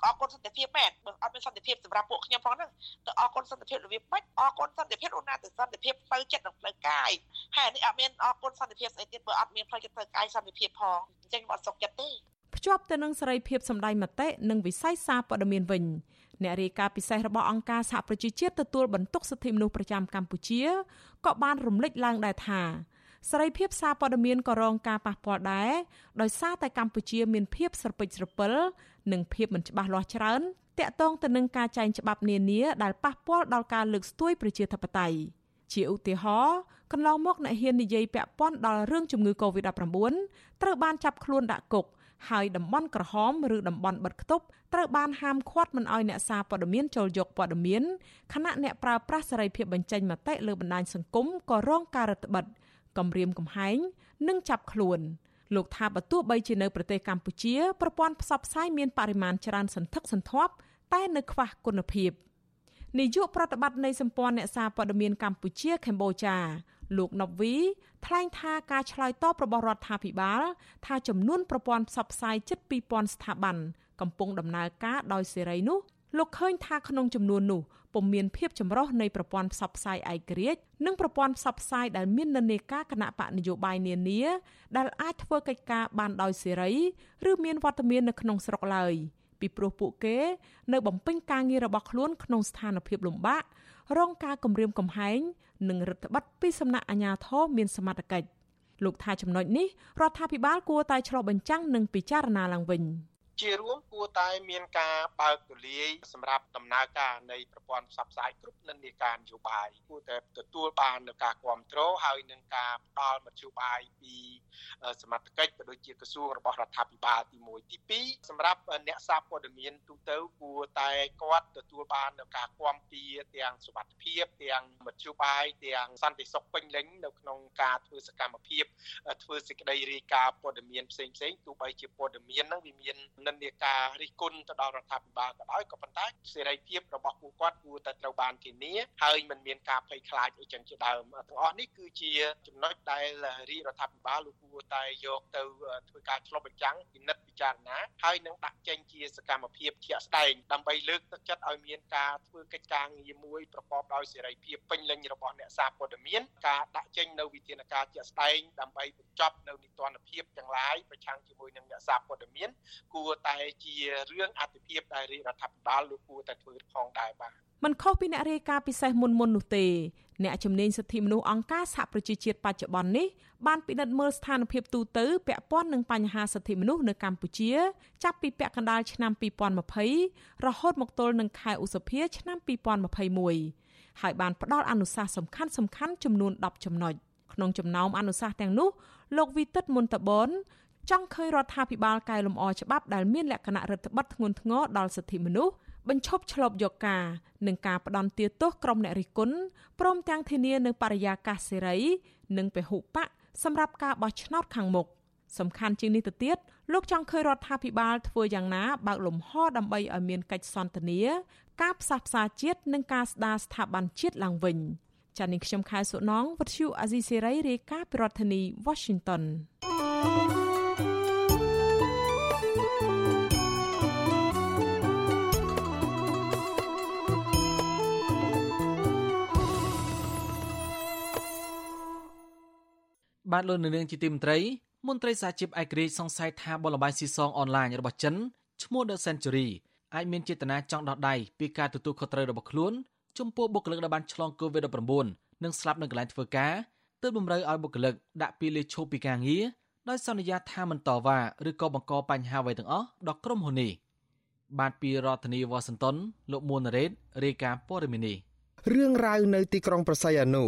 អរគុណសន្តិភាពមែនបើអត់មានសន្តិភាពសម្រាប់ពួកខ្ញុំផងហ្នឹងទៅអរគុណសន្តិភាពរបៀបម៉េចអរគុណសន្តិភាពអូនណាទៅសន្តិភាពផ្លូវចិត្តនិងផ្លូវកាយហើយនេះអត់មានអរគុណសន្តិភាពស្អីទៀតបើអត់មានផ្លូវចិត្តផ្លូវកាយសន្តិភាពផងអញ្ចឹងអត់សុខចិត្តទេភ្ជាប់ទៅនឹងសេរីភាពសម្ដែងមតិនិងវិស័យសារព័ត៌មានវិញអ្នករាយការណ៍ពិសេសរបស់អង្គការសហប្រជាជាតិទទួលបន្ទុកសិទ្ធិមនុស្សប្រចាំកម្ពុជាក៏បានរំលេចឡើងដែរថា សេរីភាពសារព័ត៌មានក៏រងការប៉ះពាល់ដែរដោយសារតែកម្ពុជាមានភាពស្រពេចស្រពិលនិងភាពមិនច្បាស់លាស់ច្រើនតាក់ទងទៅនឹងការចែងច្បាប់នានាដែលប៉ះពាល់ដល់ការលើកស្ទួយប្រជាធិបតេយ្យជាឧទាហរណ៍កន្លងមកអ្នកហ៊ាននិយាយពាក់ព័ន្ធដល់រឿងជំងឺ Covid-19 ត្រូវបានចាប់ខ្លួនដាក់គុកហើយតំបន់ក្រហមឬតំបន់បិទគប់ត្រូវបានហាមឃាត់មិនឲ្យអ្នកសារព័ត៌មានចូលយកព័ត៌មានខណៈអ្នកប្រើប្រាស់សេរីភាពបញ្ចេញមតិលើបណ្ដាញសង្គមក៏រងការរឹតបន្តឹង គំរាមកំហែងនិងចាប់ខ្លួនលោកថាបើទោះបីជានៅប្រទេសកម្ពុជាប្រព័ន្ធផ្សព្វផ្សាយមានបរិមាណច្រើនសន្ធឹកសន្ធាប់តែនៅខ្វះគុណភាពនាយកប្រតិបត្តិនៃសម្ព័ន្ធអ្នកសារព័ត៌មានកម្ពុជាកម្ពុជាលោកណូវីថ្លែងថាការឆ្លើយតបរបស់រដ្ឋាភិបាល ថាចំនួនប្រព័ន្ធផ្សព្វផ្សាយជិត2000ស្ថាប័នកំពុងដំណើរការដោយសេរីនោះ លោកឃើញថាក្នុងចំនួននោះពុំមានភាពចម្រុះនៃប្រព័ន្ធផ្សព្វផ្សាយឯករាជ្យនិងប្រព័ន្ធផ្សព្វផ្សាយដែលមាននិន្នាការគណៈបកនយោបាយនានាដែលអាចធ្វើកិច្ចការបានដោយសេរីឬមានវត្តមាននៅក្នុងស្រុកឡើយពីព្រោះពួកគេនៅបំពេញការងាររបស់ខ្លួនក្នុងស្ថានភាពលំបាករងការគំរាមកំហែងនិងរដ្ឋបတ်ពីសំណាក់អាជ្ញាធរមានសមត្ថកិច្ចលោកថាចំណុចនេះរដ្ឋាភិបាលគួរតែឆ្លុះបញ្ចាំងនិងពិចារណាឡើងវិញ។ ជារួមគួរតែមានការបើកទូលាយសម្រាប់ដំណើរការនៃប្រព័ន្ធផ្សព្វផ្សាយគ្រប់និន្នាការនយោបាយគួរតែទទួលបាននូវការគ្រប់គ្រងហើយនឹងការផ្ដល់មធ្យោបាយពីសមត្ថកិច្ចក៏ដូចជាក្រសួងរបស់រដ្ឋាភិបាលទី1ទី2សម្រាប់អ្នកសារព័ត៌មានទូទៅគួរតែគាត់ទទួលបាននូវការគាំពៀទាំងសុវត្ថិភាពទាំងមធ្យោបាយទាំងសន្តិសុខពេញលេញនៅក្នុងការធ្វើសកម្មភាពធ្វើសេចក្តីរាយការណ៍ព័ត៌មានផ្សេងផ្សេងទោះបីជាព័ត៌មានហ្នឹងវាមាននិន្នាការរិះគន់ទៅដល់រដ្ឋាភិបាលក៏ដោយក៏ប៉ុន្តែសេរីភាពរបស់ពួកគាត់គួរតែត្រូវបានធានាហើយមិនមានការភ័យខ្លាចអីចឹងជាដើមទាំងអស់នេះគឺជាចំណុចដែលរាជរដ្ឋាភិបាលលោកគួរតែយកទៅធ្វើការឆ្លុះបញ្ចាំងពិនិត្យពិចារណាហើយនឹងដាក់ចេញជាសកម្មភាពជាក់ស្ដែងដើម្បីលើកទឹកចិត្តឲ្យមានការធ្វើកិច្ចការងារមួយប្រកបដោយសេរីភាពពេញលេញរបស់អ្នកសារព័ត៌មានការដាក់ចេញនៅវិធានការជាក់ស្ដែងដើម្បីបញ្ចប់នៅនីតិរដ្ឋភាពទាំងឡាយប្រឆាំងជាមួយនឹងអ្នកសារព័ត៌មានគួរតែជារឿងអតិភិបដែលរដ្ឋាភិបាលលោកគួរតែធ្វើផងដែរបាទមិនខុសពីអ្នករាយការណ៍ពិសេសមុនមុននោះទេអ្នកជំនាញសិទ្ធិមនុស្សអង្គការសហប្រជាជាតិបច្ចុប្បន្ននេះបានពិនិត្យមើលស្ថានភាពទូទៅពាក់ព័ន្ធនឹងបញ្ហាសិទ្ធិមនុស្សនៅកម្ពុជា ចាប់ពីពាក់កណ្ដាលឆ្នាំ2020រហូតមកទល់នឹងខែឧសភាឆ្នាំ2021ហើយបានផ្ដល់អនុសាសន៍សំខាន់សំខាន់ចំនួន10ចំណុចក្នុងចំណោមអនុសាសន៍ទាំងនោះលោកវិទិតមុនតបន ចង់ឃើញរដ្ឋាភិបាលកែលម្អច្បាប់ដែលមានលក្ខណៈរដ្ឋបတ်ធ្ងន់ធ្ងរដល់សិទ្ធិមនុស្សបញ្ឈប់ឆ្លប់យកការនិងការផ្ដន់ទាទោសក្រុមអ្នករិះគន់ព្រមទាំងធានានៅបរិយាកាសសេរី និងពហុបកសម្រាប់ការបោះឆ្នោតខាងមុខសំខាន់ជាងនេះទៅទៀតលោកចង់ឃើញរដ្ឋាភិបាលធ្វើយ៉ាងណាបើកលំហដើម្បីឲ្យមានកិច្ចសន្ទនា ការផ្សះផ្សាជាតិនិងការស្ដារស្ថាប័នជាតិឡើងវិញចា៎នាងខ្ញុំខែសុណងវັດឈូអាស៊ីសេរីរាយការណ៍ពីរដ្ឋធានី Washington បាទលោកនាងជាទីមន្ត្រីមន្ត្រីសហជីពឯករាជ្យសង្ស័យថាបលល្បែងស៊ីសងអនឡាញរបស់ចិនឈ្មោះ The Century អាចមានចេតនាចង់ដោះដៃពីការទទួលខុសត្រូវរបស់ខ្លួនចំពោះបុគ្គលិកដែលបានឆ្លង COVID-19 និងស្លាប់នៅកន្លែងធ្វើការទើបតម្រូវឲ្យបុគ្គលិកដាក់ពីលេឈប់ពីការងារដោយសន្យាថាមិនតវ៉ាឬក៏បង្កបញ្ហាអ្វីទាំងអស់ដល់ក្រុមហ៊ុននេះបាទពីរដ្ឋធានីវ៉ាស៊ីនតោនលោកមួនរ៉េតរាយការណ៍ព័ត៌មាននេះ រឿងរ៉ាវនៅទីក្រុងប្រស័យអនុ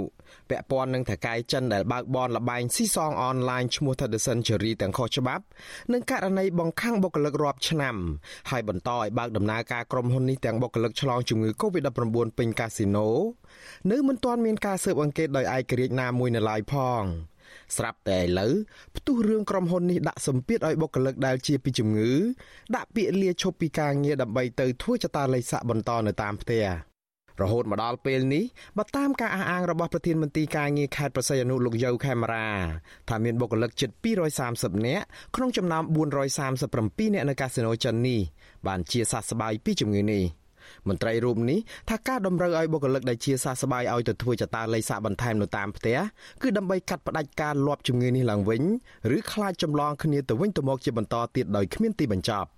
ពាក់ព័ន្ធនឹងថកែចិនដែលបើកបនលបែងស៊ីសងអនឡាញឈ្មោះ Thedison Cherry ទាំងខុសច្បាប់និងករណីបង្ខាំងបុគ្គលិករាប់ឆ្នាំហើយបន្តឲ្យបើកដំណើរការក្រុមហ៊ុននេះទាំងបុគ្គលិកឆ្លងជំងឺ Covid-19 ពេញកាស៊ីណូនៅមិនទាន់មានការស៊ើបអង្កេតដោយឯករាជ្យណាមួយនៅឡើយផងស្រាប់តែឥឡូវផ្ទុះរឿងក្រុមហ៊ុននេះដាក់សម្ពាធឲ្យបុគ្គលិកដែលជាពីជំងឺដាក់ពាក្យលាឈប់ពីការងារដើម្បីទៅធ្វើចតាលេខសាក់បន្តនៅតាមផ្ទះ។ រហូតមកដល់ពេលនេះបើតាមការអះអាងរបស់ប្រធានមន្ត្រីការងារខេត្តប្រស័យអនុលោកយៅខេមរាថាមានបុគ្គលិកជិត230នាក់ក្នុងចំណោម437នាក់នៅកាស៊ីណូចិននេះបានជាសះស្បើយពីជំងឺនេះមន្ត្រីរូបនេះថាការតម្រូវឲ្យបុគ្គលិកដែលជាសះស្បើយឲ្យទៅធ្វើចតាលេខសាក់បន្ថែមនៅតាមផ្ទះគឺដើម្បីកាត់ផ្តាច់ការលាប់ជំងឺនេះឡើងវិញឬខ្លាចចម្លងគ្នាទៅវិញទៅមកជាបន្តទៀតដោយគ្មានទីបញ្ចប់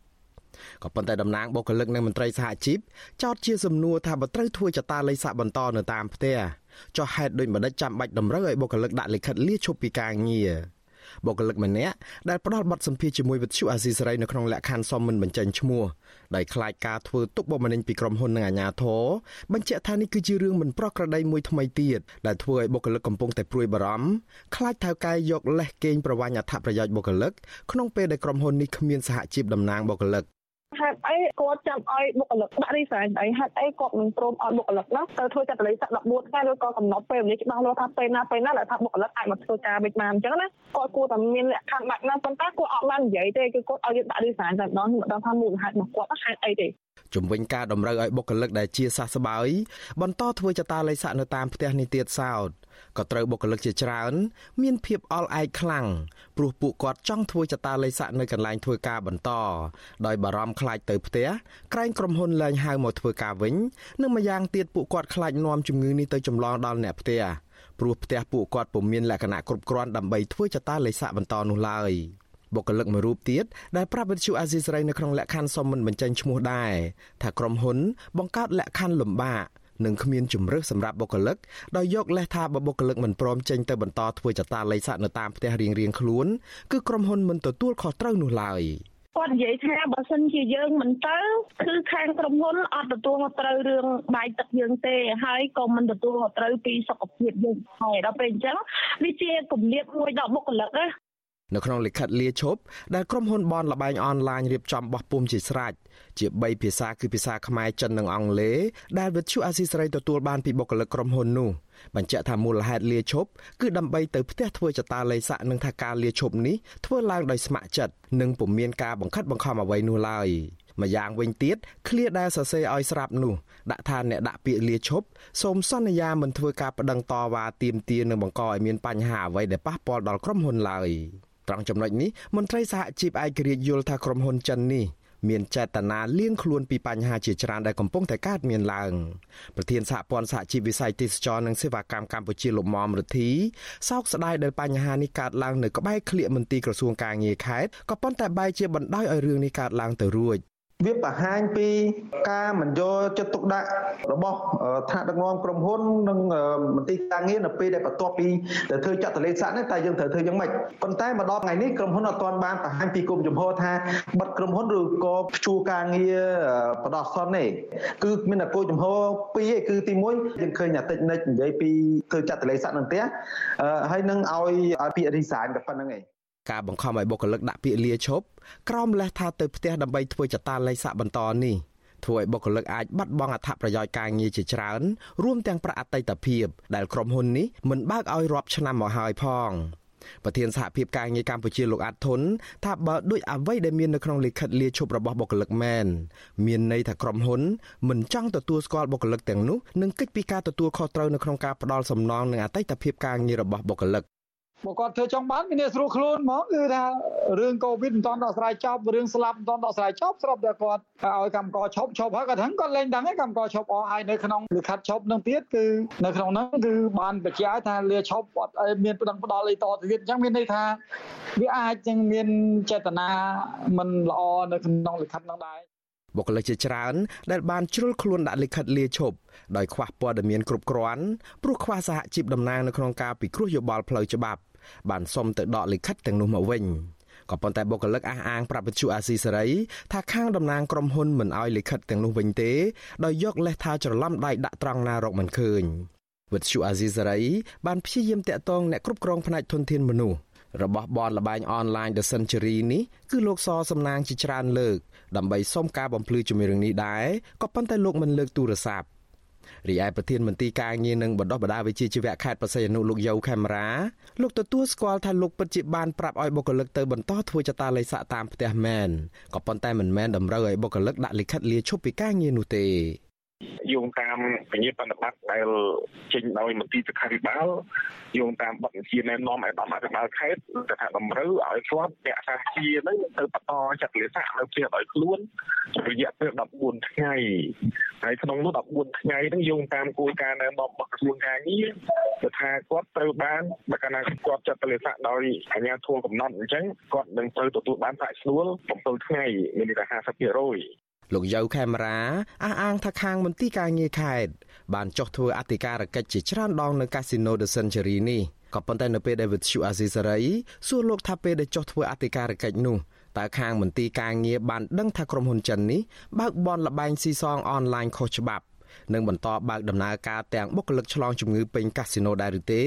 ក៏ប៉ុន្តែតំណាងបុគ្គលិកនិងមន្ត្រីសហជីពចោទជាសំណួរថាបើត្រូវធ្វើចតាលេខសាក់បន្តនៅតាមផ្ទះចុះហេតុដូចម្ដេចចាំបាច់តម្រូវឲ្យបុគ្គលិកដាក់លិខិតលាឈប់ពីការងារបុគ្គលិកម្នាក់ដែលផ្ដល់បទសម្ភាសជាមួយវិទ្យុអាស៊ីសេរីនៅក្នុងលក្ខខណ្ឌសមមិនបញ្ចេញឈ្មោះដោយខ្លាចការធ្វើទុកបុកម្នេញពីក្រុមហ៊ុននិងអាជ្ញាធរបញ្ជាក់ថានេះគឺជារឿងមិនប្រក្រតីមួយថ្មីទៀតដែលធ្វើឲ្យបុគ្គលិកកំពុងតែព្រួយបារម្ភខ្លាចថៅកែយកលេសកេងប្រវ័ញ្ចអត្ថប្រយោជន៍បុគ្គលិកក្នុងពេលដែលក្រុមហ៊ុននេះគ្មានសហជីពតំណាងបុគ្គលិក ហេតុអីគាត់ចាំឲ្យបុគ្គលិកដាក់រីសែនអីហេតុអីគាត់មិនព្រមឲ្យបុគ្គលិកហ្នឹងទៅធ្វើចតលេខសាក់14ថ្ងៃឬក៏កំណត់ពេលវេលាច្បាស់លាស់ថាពេលណាពេលណាដែលថាបុគ្គលិកអាចមកធ្វើការវិញបានអញ្ចឹងណាគាត់គួរតែមានលក្ខខណ្ឌបែបហ្នឹងប៉ុន្តែគាត់អត់បាននិយាយទេគឺគាត់ឲ្យយើងដាក់រីសែនតែម្ដងមិនដឹងថាមូលហេតុរបស់គាត់ហេតុអីទេ ជំវិញការតម្រូវឲ្យបុគ្គលិកដែលជាសះស្បើយបន្តធ្វើចតាល័យស័កនៅតាមផ្ទះនេះទៀតសោតក៏ត្រូវបុគ្គលិកជាច្រើន មានភាពអល់ឯកខ្លាំងព្រោះពួកគាត់ចង់ធ្វើចតាល័យស័កនៅកន្លែងធ្វើការបន្តដោយបារម្ភខ្លាចទៅផ្ទះក្រែងក្រុមហ៊ុនលែងហៅមកធ្វើការវិញនិងម្យ៉ាងទៀតពួកគាត់ខ្លាចនាំជំងឺនេះទៅចម្លងដល់អ្នកផ្ទះព្រោះផ្ទះពួកគាត់ពុំមានលក្ខណៈគ្រប់គ្រាន់ដើម្បីធ្វើចតាល័យស័កបន្តនោះឡើយ បុគ្គលិកមួយរូបទៀតដែលប្រាប់វិទ្យុអាស៊ីសេរីនៅក្នុងលក្ខខណ្ឌសមមិនបញ្ចេញឈ្មោះដែរថាក្រុមហ៊ុន បង្កើតលក្ខខណ្ឌលំបាកនិងគ្មានជំរើសសម្រាប់បុគ្គលិកដោយយកលេសថាបើបុគ្គលិកមិនព្រមចេញទៅបន្តធ្វើចតាល័យស័កនៅតាមផ្ទះរៀងៗខ្លួនគឺក្រុមហ៊ុនមិនទទួលខុសត្រូវនោះឡើយគាត់និយាយថាបើសិនជាយើងមិនទៅគឺខាងក្រុមហ៊ុនអត់ទទួលខុសត្រូវរឿងបាយទឹកយើងទេហើយក៏មិនទទួលខុសត្រូវពីសុខភាពយើងហើយដល់ពេលអញ្ចឹងវាជាគម្លាតមួយដល់បុគ្គលិកណា នៅក្នុងលិខិតលាឈប់ដែលក្រុមហ៊ុនបនលបែងអនឡាញរៀបចំបោះពុំជាស្រេចជា3ភាសាគឺភាសាខ្មែរចិននិងអង់គ្លេសដែលវិទ្យុអាស៊ីសេរីទទួលបានពីបុគ្គលិកក្រុមហ៊ុននោះបញ្ជាក់ថាមូលហេតុលាឈប់គឺដើម្បីទៅផ្ទះធ្វើចតាល័យស័កនិងថាការលាឈប់នេះធ្វើឡើងដោយស្ម័គ្រចិត្តនិងពុំមានការបង្ខិតបង្ខំអ្វីនោះឡើយម្យ៉ាងវិញទៀតឃ្លាដែលសរសេរឲ្យស្រាប់នោះដាក់ថាអ្នកដាក់ពាក្យលាឈប់សូមសន្យាមិនធ្វើការប្តឹងតវ៉ាទាមទារនិងបង្កឲ្យមានបញ្ហាអ្វីដែលប៉ះពាល់ដល់ក្រុមហ៊ុនឡើយ ត្រង់ចំណុចនេះមន្ត្រីសហជីពឯករាជ្យយល់ថាក្រុមហ៊ុនចិននេះមានចេតនាលៀងខ្លួនពីបញ្ហាជាច្រើនដែលកំពុងតែកើតមានឡើងប្រធានសហព័ន្ធសហជីពវិស័យទេសចរនិងសេវាកម្មកម្ពុជាលោកមុំរទ្ធីសោកស្ដាយដែលបញ្ហានេះកើតឡើងនៅក្បែរក្លៀកមន្ទីរក្រសួងកាងារខេត្តក៏ប៉ុន្តែបែរជាបណ្ដោយឲ្យរឿងនេះកើតឡើងទៅរួច វាបង្ហាញពីការមិនយកចិត្តទុកដាក់របស់ថ្នាក់ដឹកនាំក្រុមហ៊ុននិងមន្ទីរការងារនៅពេលដែលបន្ទាប់ពីទៅធ្វើចាត់តលេខស័កនេះតែយើងត្រូវធ្វើយ៉ាងម៉េចប៉ុន្តែមកដល់ថ្ងៃនេះក្រុមហ៊ុនអត់ទាន់បានបង្ហាញពីគុំចំហថាបិទក្រុមហ៊ុនឬក៏ព្យួរការងារបដោះសន្នទេគឺមានតែគោលចំហពីរឯគឺទី1យើងឃើញតែតិចនិចនិយាយពីធ្វើចាត់តលេខស័កនឹងផ្ទះហើយនឹងឲ្យឲ្យពាក្យ resign តែប៉ុណ្្នឹងឯង ការបង្ខំឲ្យបុគ្គលិកដាក់ពាក្យលាឈប់ក្រោមលេសថាទៅផ្ទះដើម្បីធ្វើចតាល័យស័កបន្តនេះធ្វើឲ្យបុគ្គលិកអាចបាត់បង់អត្ថប្រយោជន៍ការងារជាច្រើនរួមទាំងប្រាក់អតីតភាពដែលក្រុមហ៊ុននេះមិនបើកឲ្យរាប់ឆ្នាំមកហើយផងប្រធានសហភាពការងារកម្ពុជាលោកអាត់ធុនថាបើដូចអ្វីដែលមាននៅក្នុងលិខិតលាឈប់របស់បុគ្គលិកមែនមានន័យថាក្រុមហ៊ុនមិនចង់ទទួលស្គាល់បុគ្គលិកទាំងនោះនិងកិច្ចពីការទទួលខុសត្រូវនៅក្នុងការផ្ដល់សំណងនិងអតីតភាពការងាររបស់បុគ្គលិក បើគាត់ធ្វើចង់បានមានអ្នកស្រួលខ្លួនហ្មងគឺថារឿងកូវីដមិនទាន់ដោះស្រាយចប់រឿងស្លាប់មិនទាន់ដោះស្រាយចប់ស្រាប់តែគាត់ឲ្យកម្មករឈប់ឈប់ហើយគាត់ហ្នឹងគាត់លែងដឹងឯងកម្មករឈប់អស់ហើយនៅក្នុងលិខិតឈប់នឹងទៀតគឺនៅក្នុងហ្នឹងគឺបានបញ្ជាក់ថាលាឈប់អត់មានប្តឹងផ្ដាល់អីតទៅទៀតអញ្ចឹងមានន័យថាវាអាចនឹងមានចេតនាមិនល្អនៅក្នុងលិខិតហ្នឹងដែរបុគ្គលិកជាច្រើនដែលបានជ្រុលខ្លួនដាក់លិខិតលាឈប់ដោយខ្វះព័ត៌មានគ្រប់គ្រាន់ព្រោះខ្វះសហជីពតំណាងនៅក្នុងការពិគ្រោះយោបល់ផ្លូវច្បាប់ បានសុំទៅដកលិខិតទាំងនោះមកវិញក៏ប៉ុន្តែបុគ្គលិកអះអាងប្រាប់វិទ្យុអាស៊ីសេរីថាខាងតំណាងក្រុមហ៊ុនមិនអោយលិខិតទាំងនោះវិញទេដោយយកលេសថាច្រឡំដៃដាក់ត្រង់ណារកមិនឃើញវិទ្យុអាស៊ីសេរីបានព្យាយាមតាក់ទងអ្នកគ្រប់គ្រងផ្នែកធនធានមនុស្សរបស់បនលបែងអនឡាញ The Century នេះគឺលោកសសំណាងជាច្រើនលើកដើម្បីសុំការបំភ្លឺជំរឿងនេះដែរក៏ប៉ុន្តែលោកមិនលើកទូរស័ព្ទ រីឯប្រធានមន្ទីរការងារនិងបណ្ដុះបណ្ដាលវិជ្ជាជីវៈខេត្តបរសៃអនុលោកយៅខេមរាលោកទទួលស្គាល់ថាលោកពិតជាបានប្រាប់ឲ្យបុគ្គលិកទៅបន្តធ្វើចតាល័យស័កតាមផ្ទះមែនក៏ប៉ុន្តែមិនមែនតម្រូវឲ្យបុគ្គលិកដាក់លិខិតលាឈប់ពីការងារនោះទេ យោងតាមពញាបណ្ឌបត្តិដែលចេញដោយមន្ទីរសុខាភិបាលយោងតាមបទបញ្ជាណែនាំឲ្យដំអភិបាលខេត្តទៅថាតម្រូវឲ្យគាត់ពាក់សាជានឹងទៅបន្តចាត់វិសានៅផ្ទះដោយខ្លួនរយៈពេល14ថ្ងៃហើយក្នុងនោះ14ថ្ងៃហ្នឹងយោងតាមគោលការណ៍ណែនាំរបស់ក្រសួងកាងារទៅថាគាត់ត្រូវបានបើកាលណាគាត់ចាត់វិសាដោយអាជ្ញាធរកំណត់អញ្ចឹងគាត់នឹងត្រូវទទួលបានប្រាក់ឈ្នួល7ថ្ងៃមានន័យថា50% លោកយៅខេមរាអះអាងថាខាងមន្ទីរការងារខេត្តបានចុះធ្វើអធិការកិច្ចជាច្រើនដងនៅកាស៊ីណូ The Century នេះក៏ប៉ុន្តែនៅពេលដែលវិទ្យុអាស៊ីសេរីសួរលោកថាពេលដែលចុះធ្វើអធិការកិច្ចនោះតើខាងមន្ទីរការងារបានដឹងថាក្រុមហ៊ុនចិននេះបើកបនលបែងស៊ីសងអនឡាញខុសច្បាប់និងបន្តបើកដំណើរការទាំងបុគ្គលិកឆ្លងជំងឺពេញកាស៊ីណូដែរឬទេ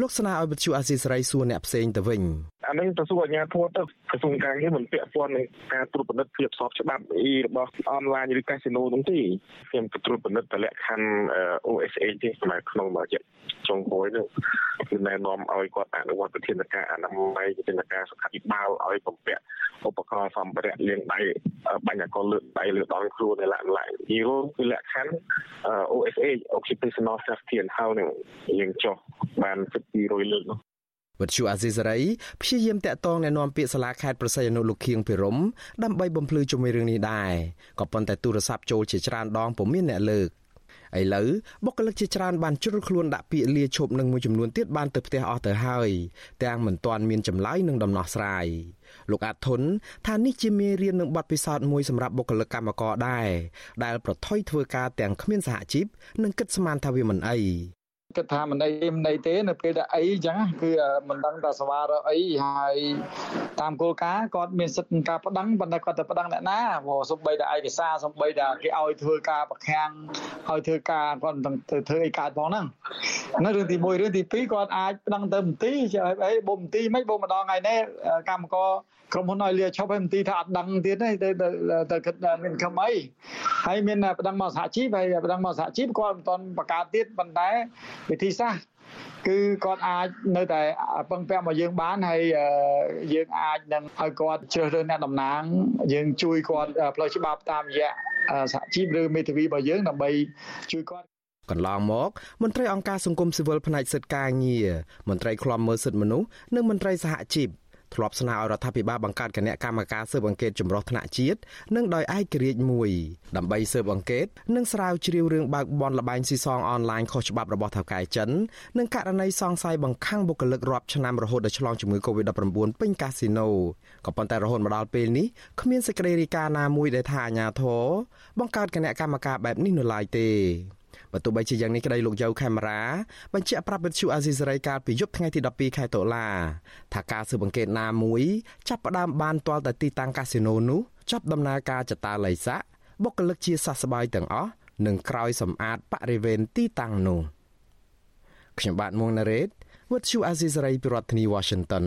លោកស្នើឲ្យវិទ្យុអាស៊ីសេរីសួរអ្នកផ្សេងទៅវិញ អានេះទៅសួរអាជ្ញាធរទៅក្រសួងការងារមិនពាក់ព័ន្ធនឹងការត្រួតពិនិត្យភាពស្របច្បាប់អីរបស់អនឡាញឬកាស៊ីណូនោះទេខ្ញុំក៏ត្រួតពិនិត្យតែលក្ខខណ្ឌ OSA ទេសម្រាប់ក្នុងរយៈចុងក្រោយនោះគឺណែនាំឲ្យគាត់អនុវត្តវិធានការអនាម័យវិធានការសុខាភិបាលឲ្យបំពាក់ឧបករណ៍សម្ភារៈលាងដៃបាញ់អកលលើកដៃលើដងខ្លួននៅឡាក់ឡាក់ទីរួមគឺលក្ខខណ្ឌ OSA occupational safety and health នឹងយើងចុះបាន1200លើកនោះ វត្តជូអាស៊ីសេរីព្យាយាមតាក់ទងណែនាំពាក្យសាលាខេត្តប្រសិទ្ធអនុលោកខៀងភិរមដើម្បីបំភ្លឺជំរឿងនេះដែរក៏ប៉ុន្តែទូរស័ព្ទចូលជាច្រើនដងពុំមានអ្នកលើកឥឡូវបុគ្គលិកជាច្រើនបានជ្រុលខ្លួនដាក់ពាក្យលាឈប់នឹងមួយចំនួនទៀតបានទៅផ្ទះអស់ទៅហើយទាំងមិនទាន់មានចម្លើយនឹងដំណោះស្រាយលោកអាធុនថានេះជាមេរៀននឹងបទពិសោធន៍មួយសម្រាប់បុគ្គលិកកម្មករដែរដែលប្រថុយធ្វើការទាំងគ្មានសហជីពនិងគិតស្មានថាវាមិនអី គិតថាមិនអីមិនអីទេនៅពេលដែលអីអញ្ចឹងគឺមិនដឹងថាសវ៉ារអីហើយតាមគោលការណ៍គាត់មានសិទ្ធិក្នុងការប្តឹងប៉ុន្តែគាត់ទៅប្តឹងអ្នកណាព្រោះសំបីតែឯកសារសំបីតែគេឲ្យធ្វើការប្រខាំងឲ្យធ្វើការគាត់មិនទៅធ្វើអីកើតផងហ្នឹងហ្នឹងរឿងទី1រឿងទី2គាត់អាចប្តឹងទៅមន្ទីរអីបុមន្ទីរមិនបុម្ដងថ្ងៃនេះកម្មករក្រុមហ៊ុនឲ្យលាឈប់ឲ្យមន្ទីរថាអត់ដឹងទៀតទេទៅទៅគិតមានខំអីហើយមានប្តឹងមកសហជីពហើយប្តឹងមកសហជីពគាត់មិនទាន់បង្កើតទៀតប៉ុន្តែវិធីសាស្ត្រគឺគាត់អាចនៅតែពឹងពាក់មកយើងបានហើយយើងអាចនឹងឲ្យគាត់ជ្រើសរើសអ្នកតំណាង យើងជួយគាត់ផ្លូវច្បាប់តាមរយៈសហជីពឬមេធាវីរបស់យើងដើម្បីជួយគាត់កន្លងមកមន្ត្រីអង្គការសង្គមស៊ីវិលផ្នែកសិទ្ធិការងារមន្ត្រីឃ្លាំមើលសិទ្ធិមនុស្សនិងមន្ត្រីសហជីព ធ្លាប់ស្នើឲ្យរដ្ឋាភិបាលបង្កើតគណៈកម្មការស៊ើបអង្កេតចម្រុះថ្នាក់ជាតិនិងដោយឯករាជ្យមួយដើម្បីស៊ើបអង្កេតនិងស្រាវជ្រាវរឿងបើកបនលបែងស៊ីសងអនឡាញខុសច្បាប់របស់ថៅកែចិននិងករណីសង្ស័យបង្ខំបុគ្គលិករាប់ឆ្នាំរហូតដល់ឆ្លងជំងឺ Covid-19 ពេញកាស៊ីណូក៏ប៉ុន្តែរហូតមកដល់ពេលនេះគ្មានសេចក្តីរាយការណ៍ណាមួយដែលថាអាជ្ញាធរបង្កើតគណៈកម្មការបែបនេះនៅឡើយទេ បើទោះបីជាយ៉ាងនេះក្តីលោកយ៉ៅខេមរាបញ្ជាក់ប្រាប់វិទ្យុអាស៊ីសេរីកាលពីយប់ថ្ងៃទី12ខែតុលាថាការស៊ើបអង្កេតណាមួយចាប់ផ្ដើមបានទាល់តែទីតាំងកាស៊ីណូនោះចាប់ដំណើរការចតាល័យស័កបុគ្គលិកជាសះស្បើយទាំងអស់និងក្រោយសម្អាតបរិវេណទីតាំងនោះខ្ញុំបាទមួងណារ៉េតវិទ្យុអាស៊ីសេរីពីរដ្ឋធានី Washington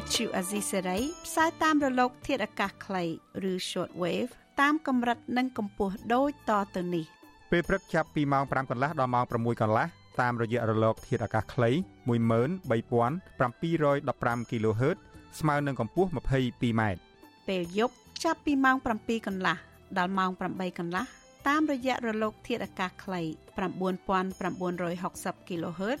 វិទ្យុអាស៊ីសេរីផ្សាយតាមរលក ធាតុអាកាសខ្លីឬ short wave តាមកម្រិតនិងកម្ពស់ដូចតទៅនេះពេលព្រឹកចាប់ពីម៉ោង5កន្លះដល់ម៉ោង6កន្លះតាមរយៈរលក ធាតុអាកាសខ្លី13715 kHz ស្មើនឹងកម្ពស់ 22m ពេលយប់ចាប់ពីម៉ោង7កន្លះដល់ម៉ោង8កន្លះតាមរយៈរលក ធាតុអាកាសខ្លី9960 kHz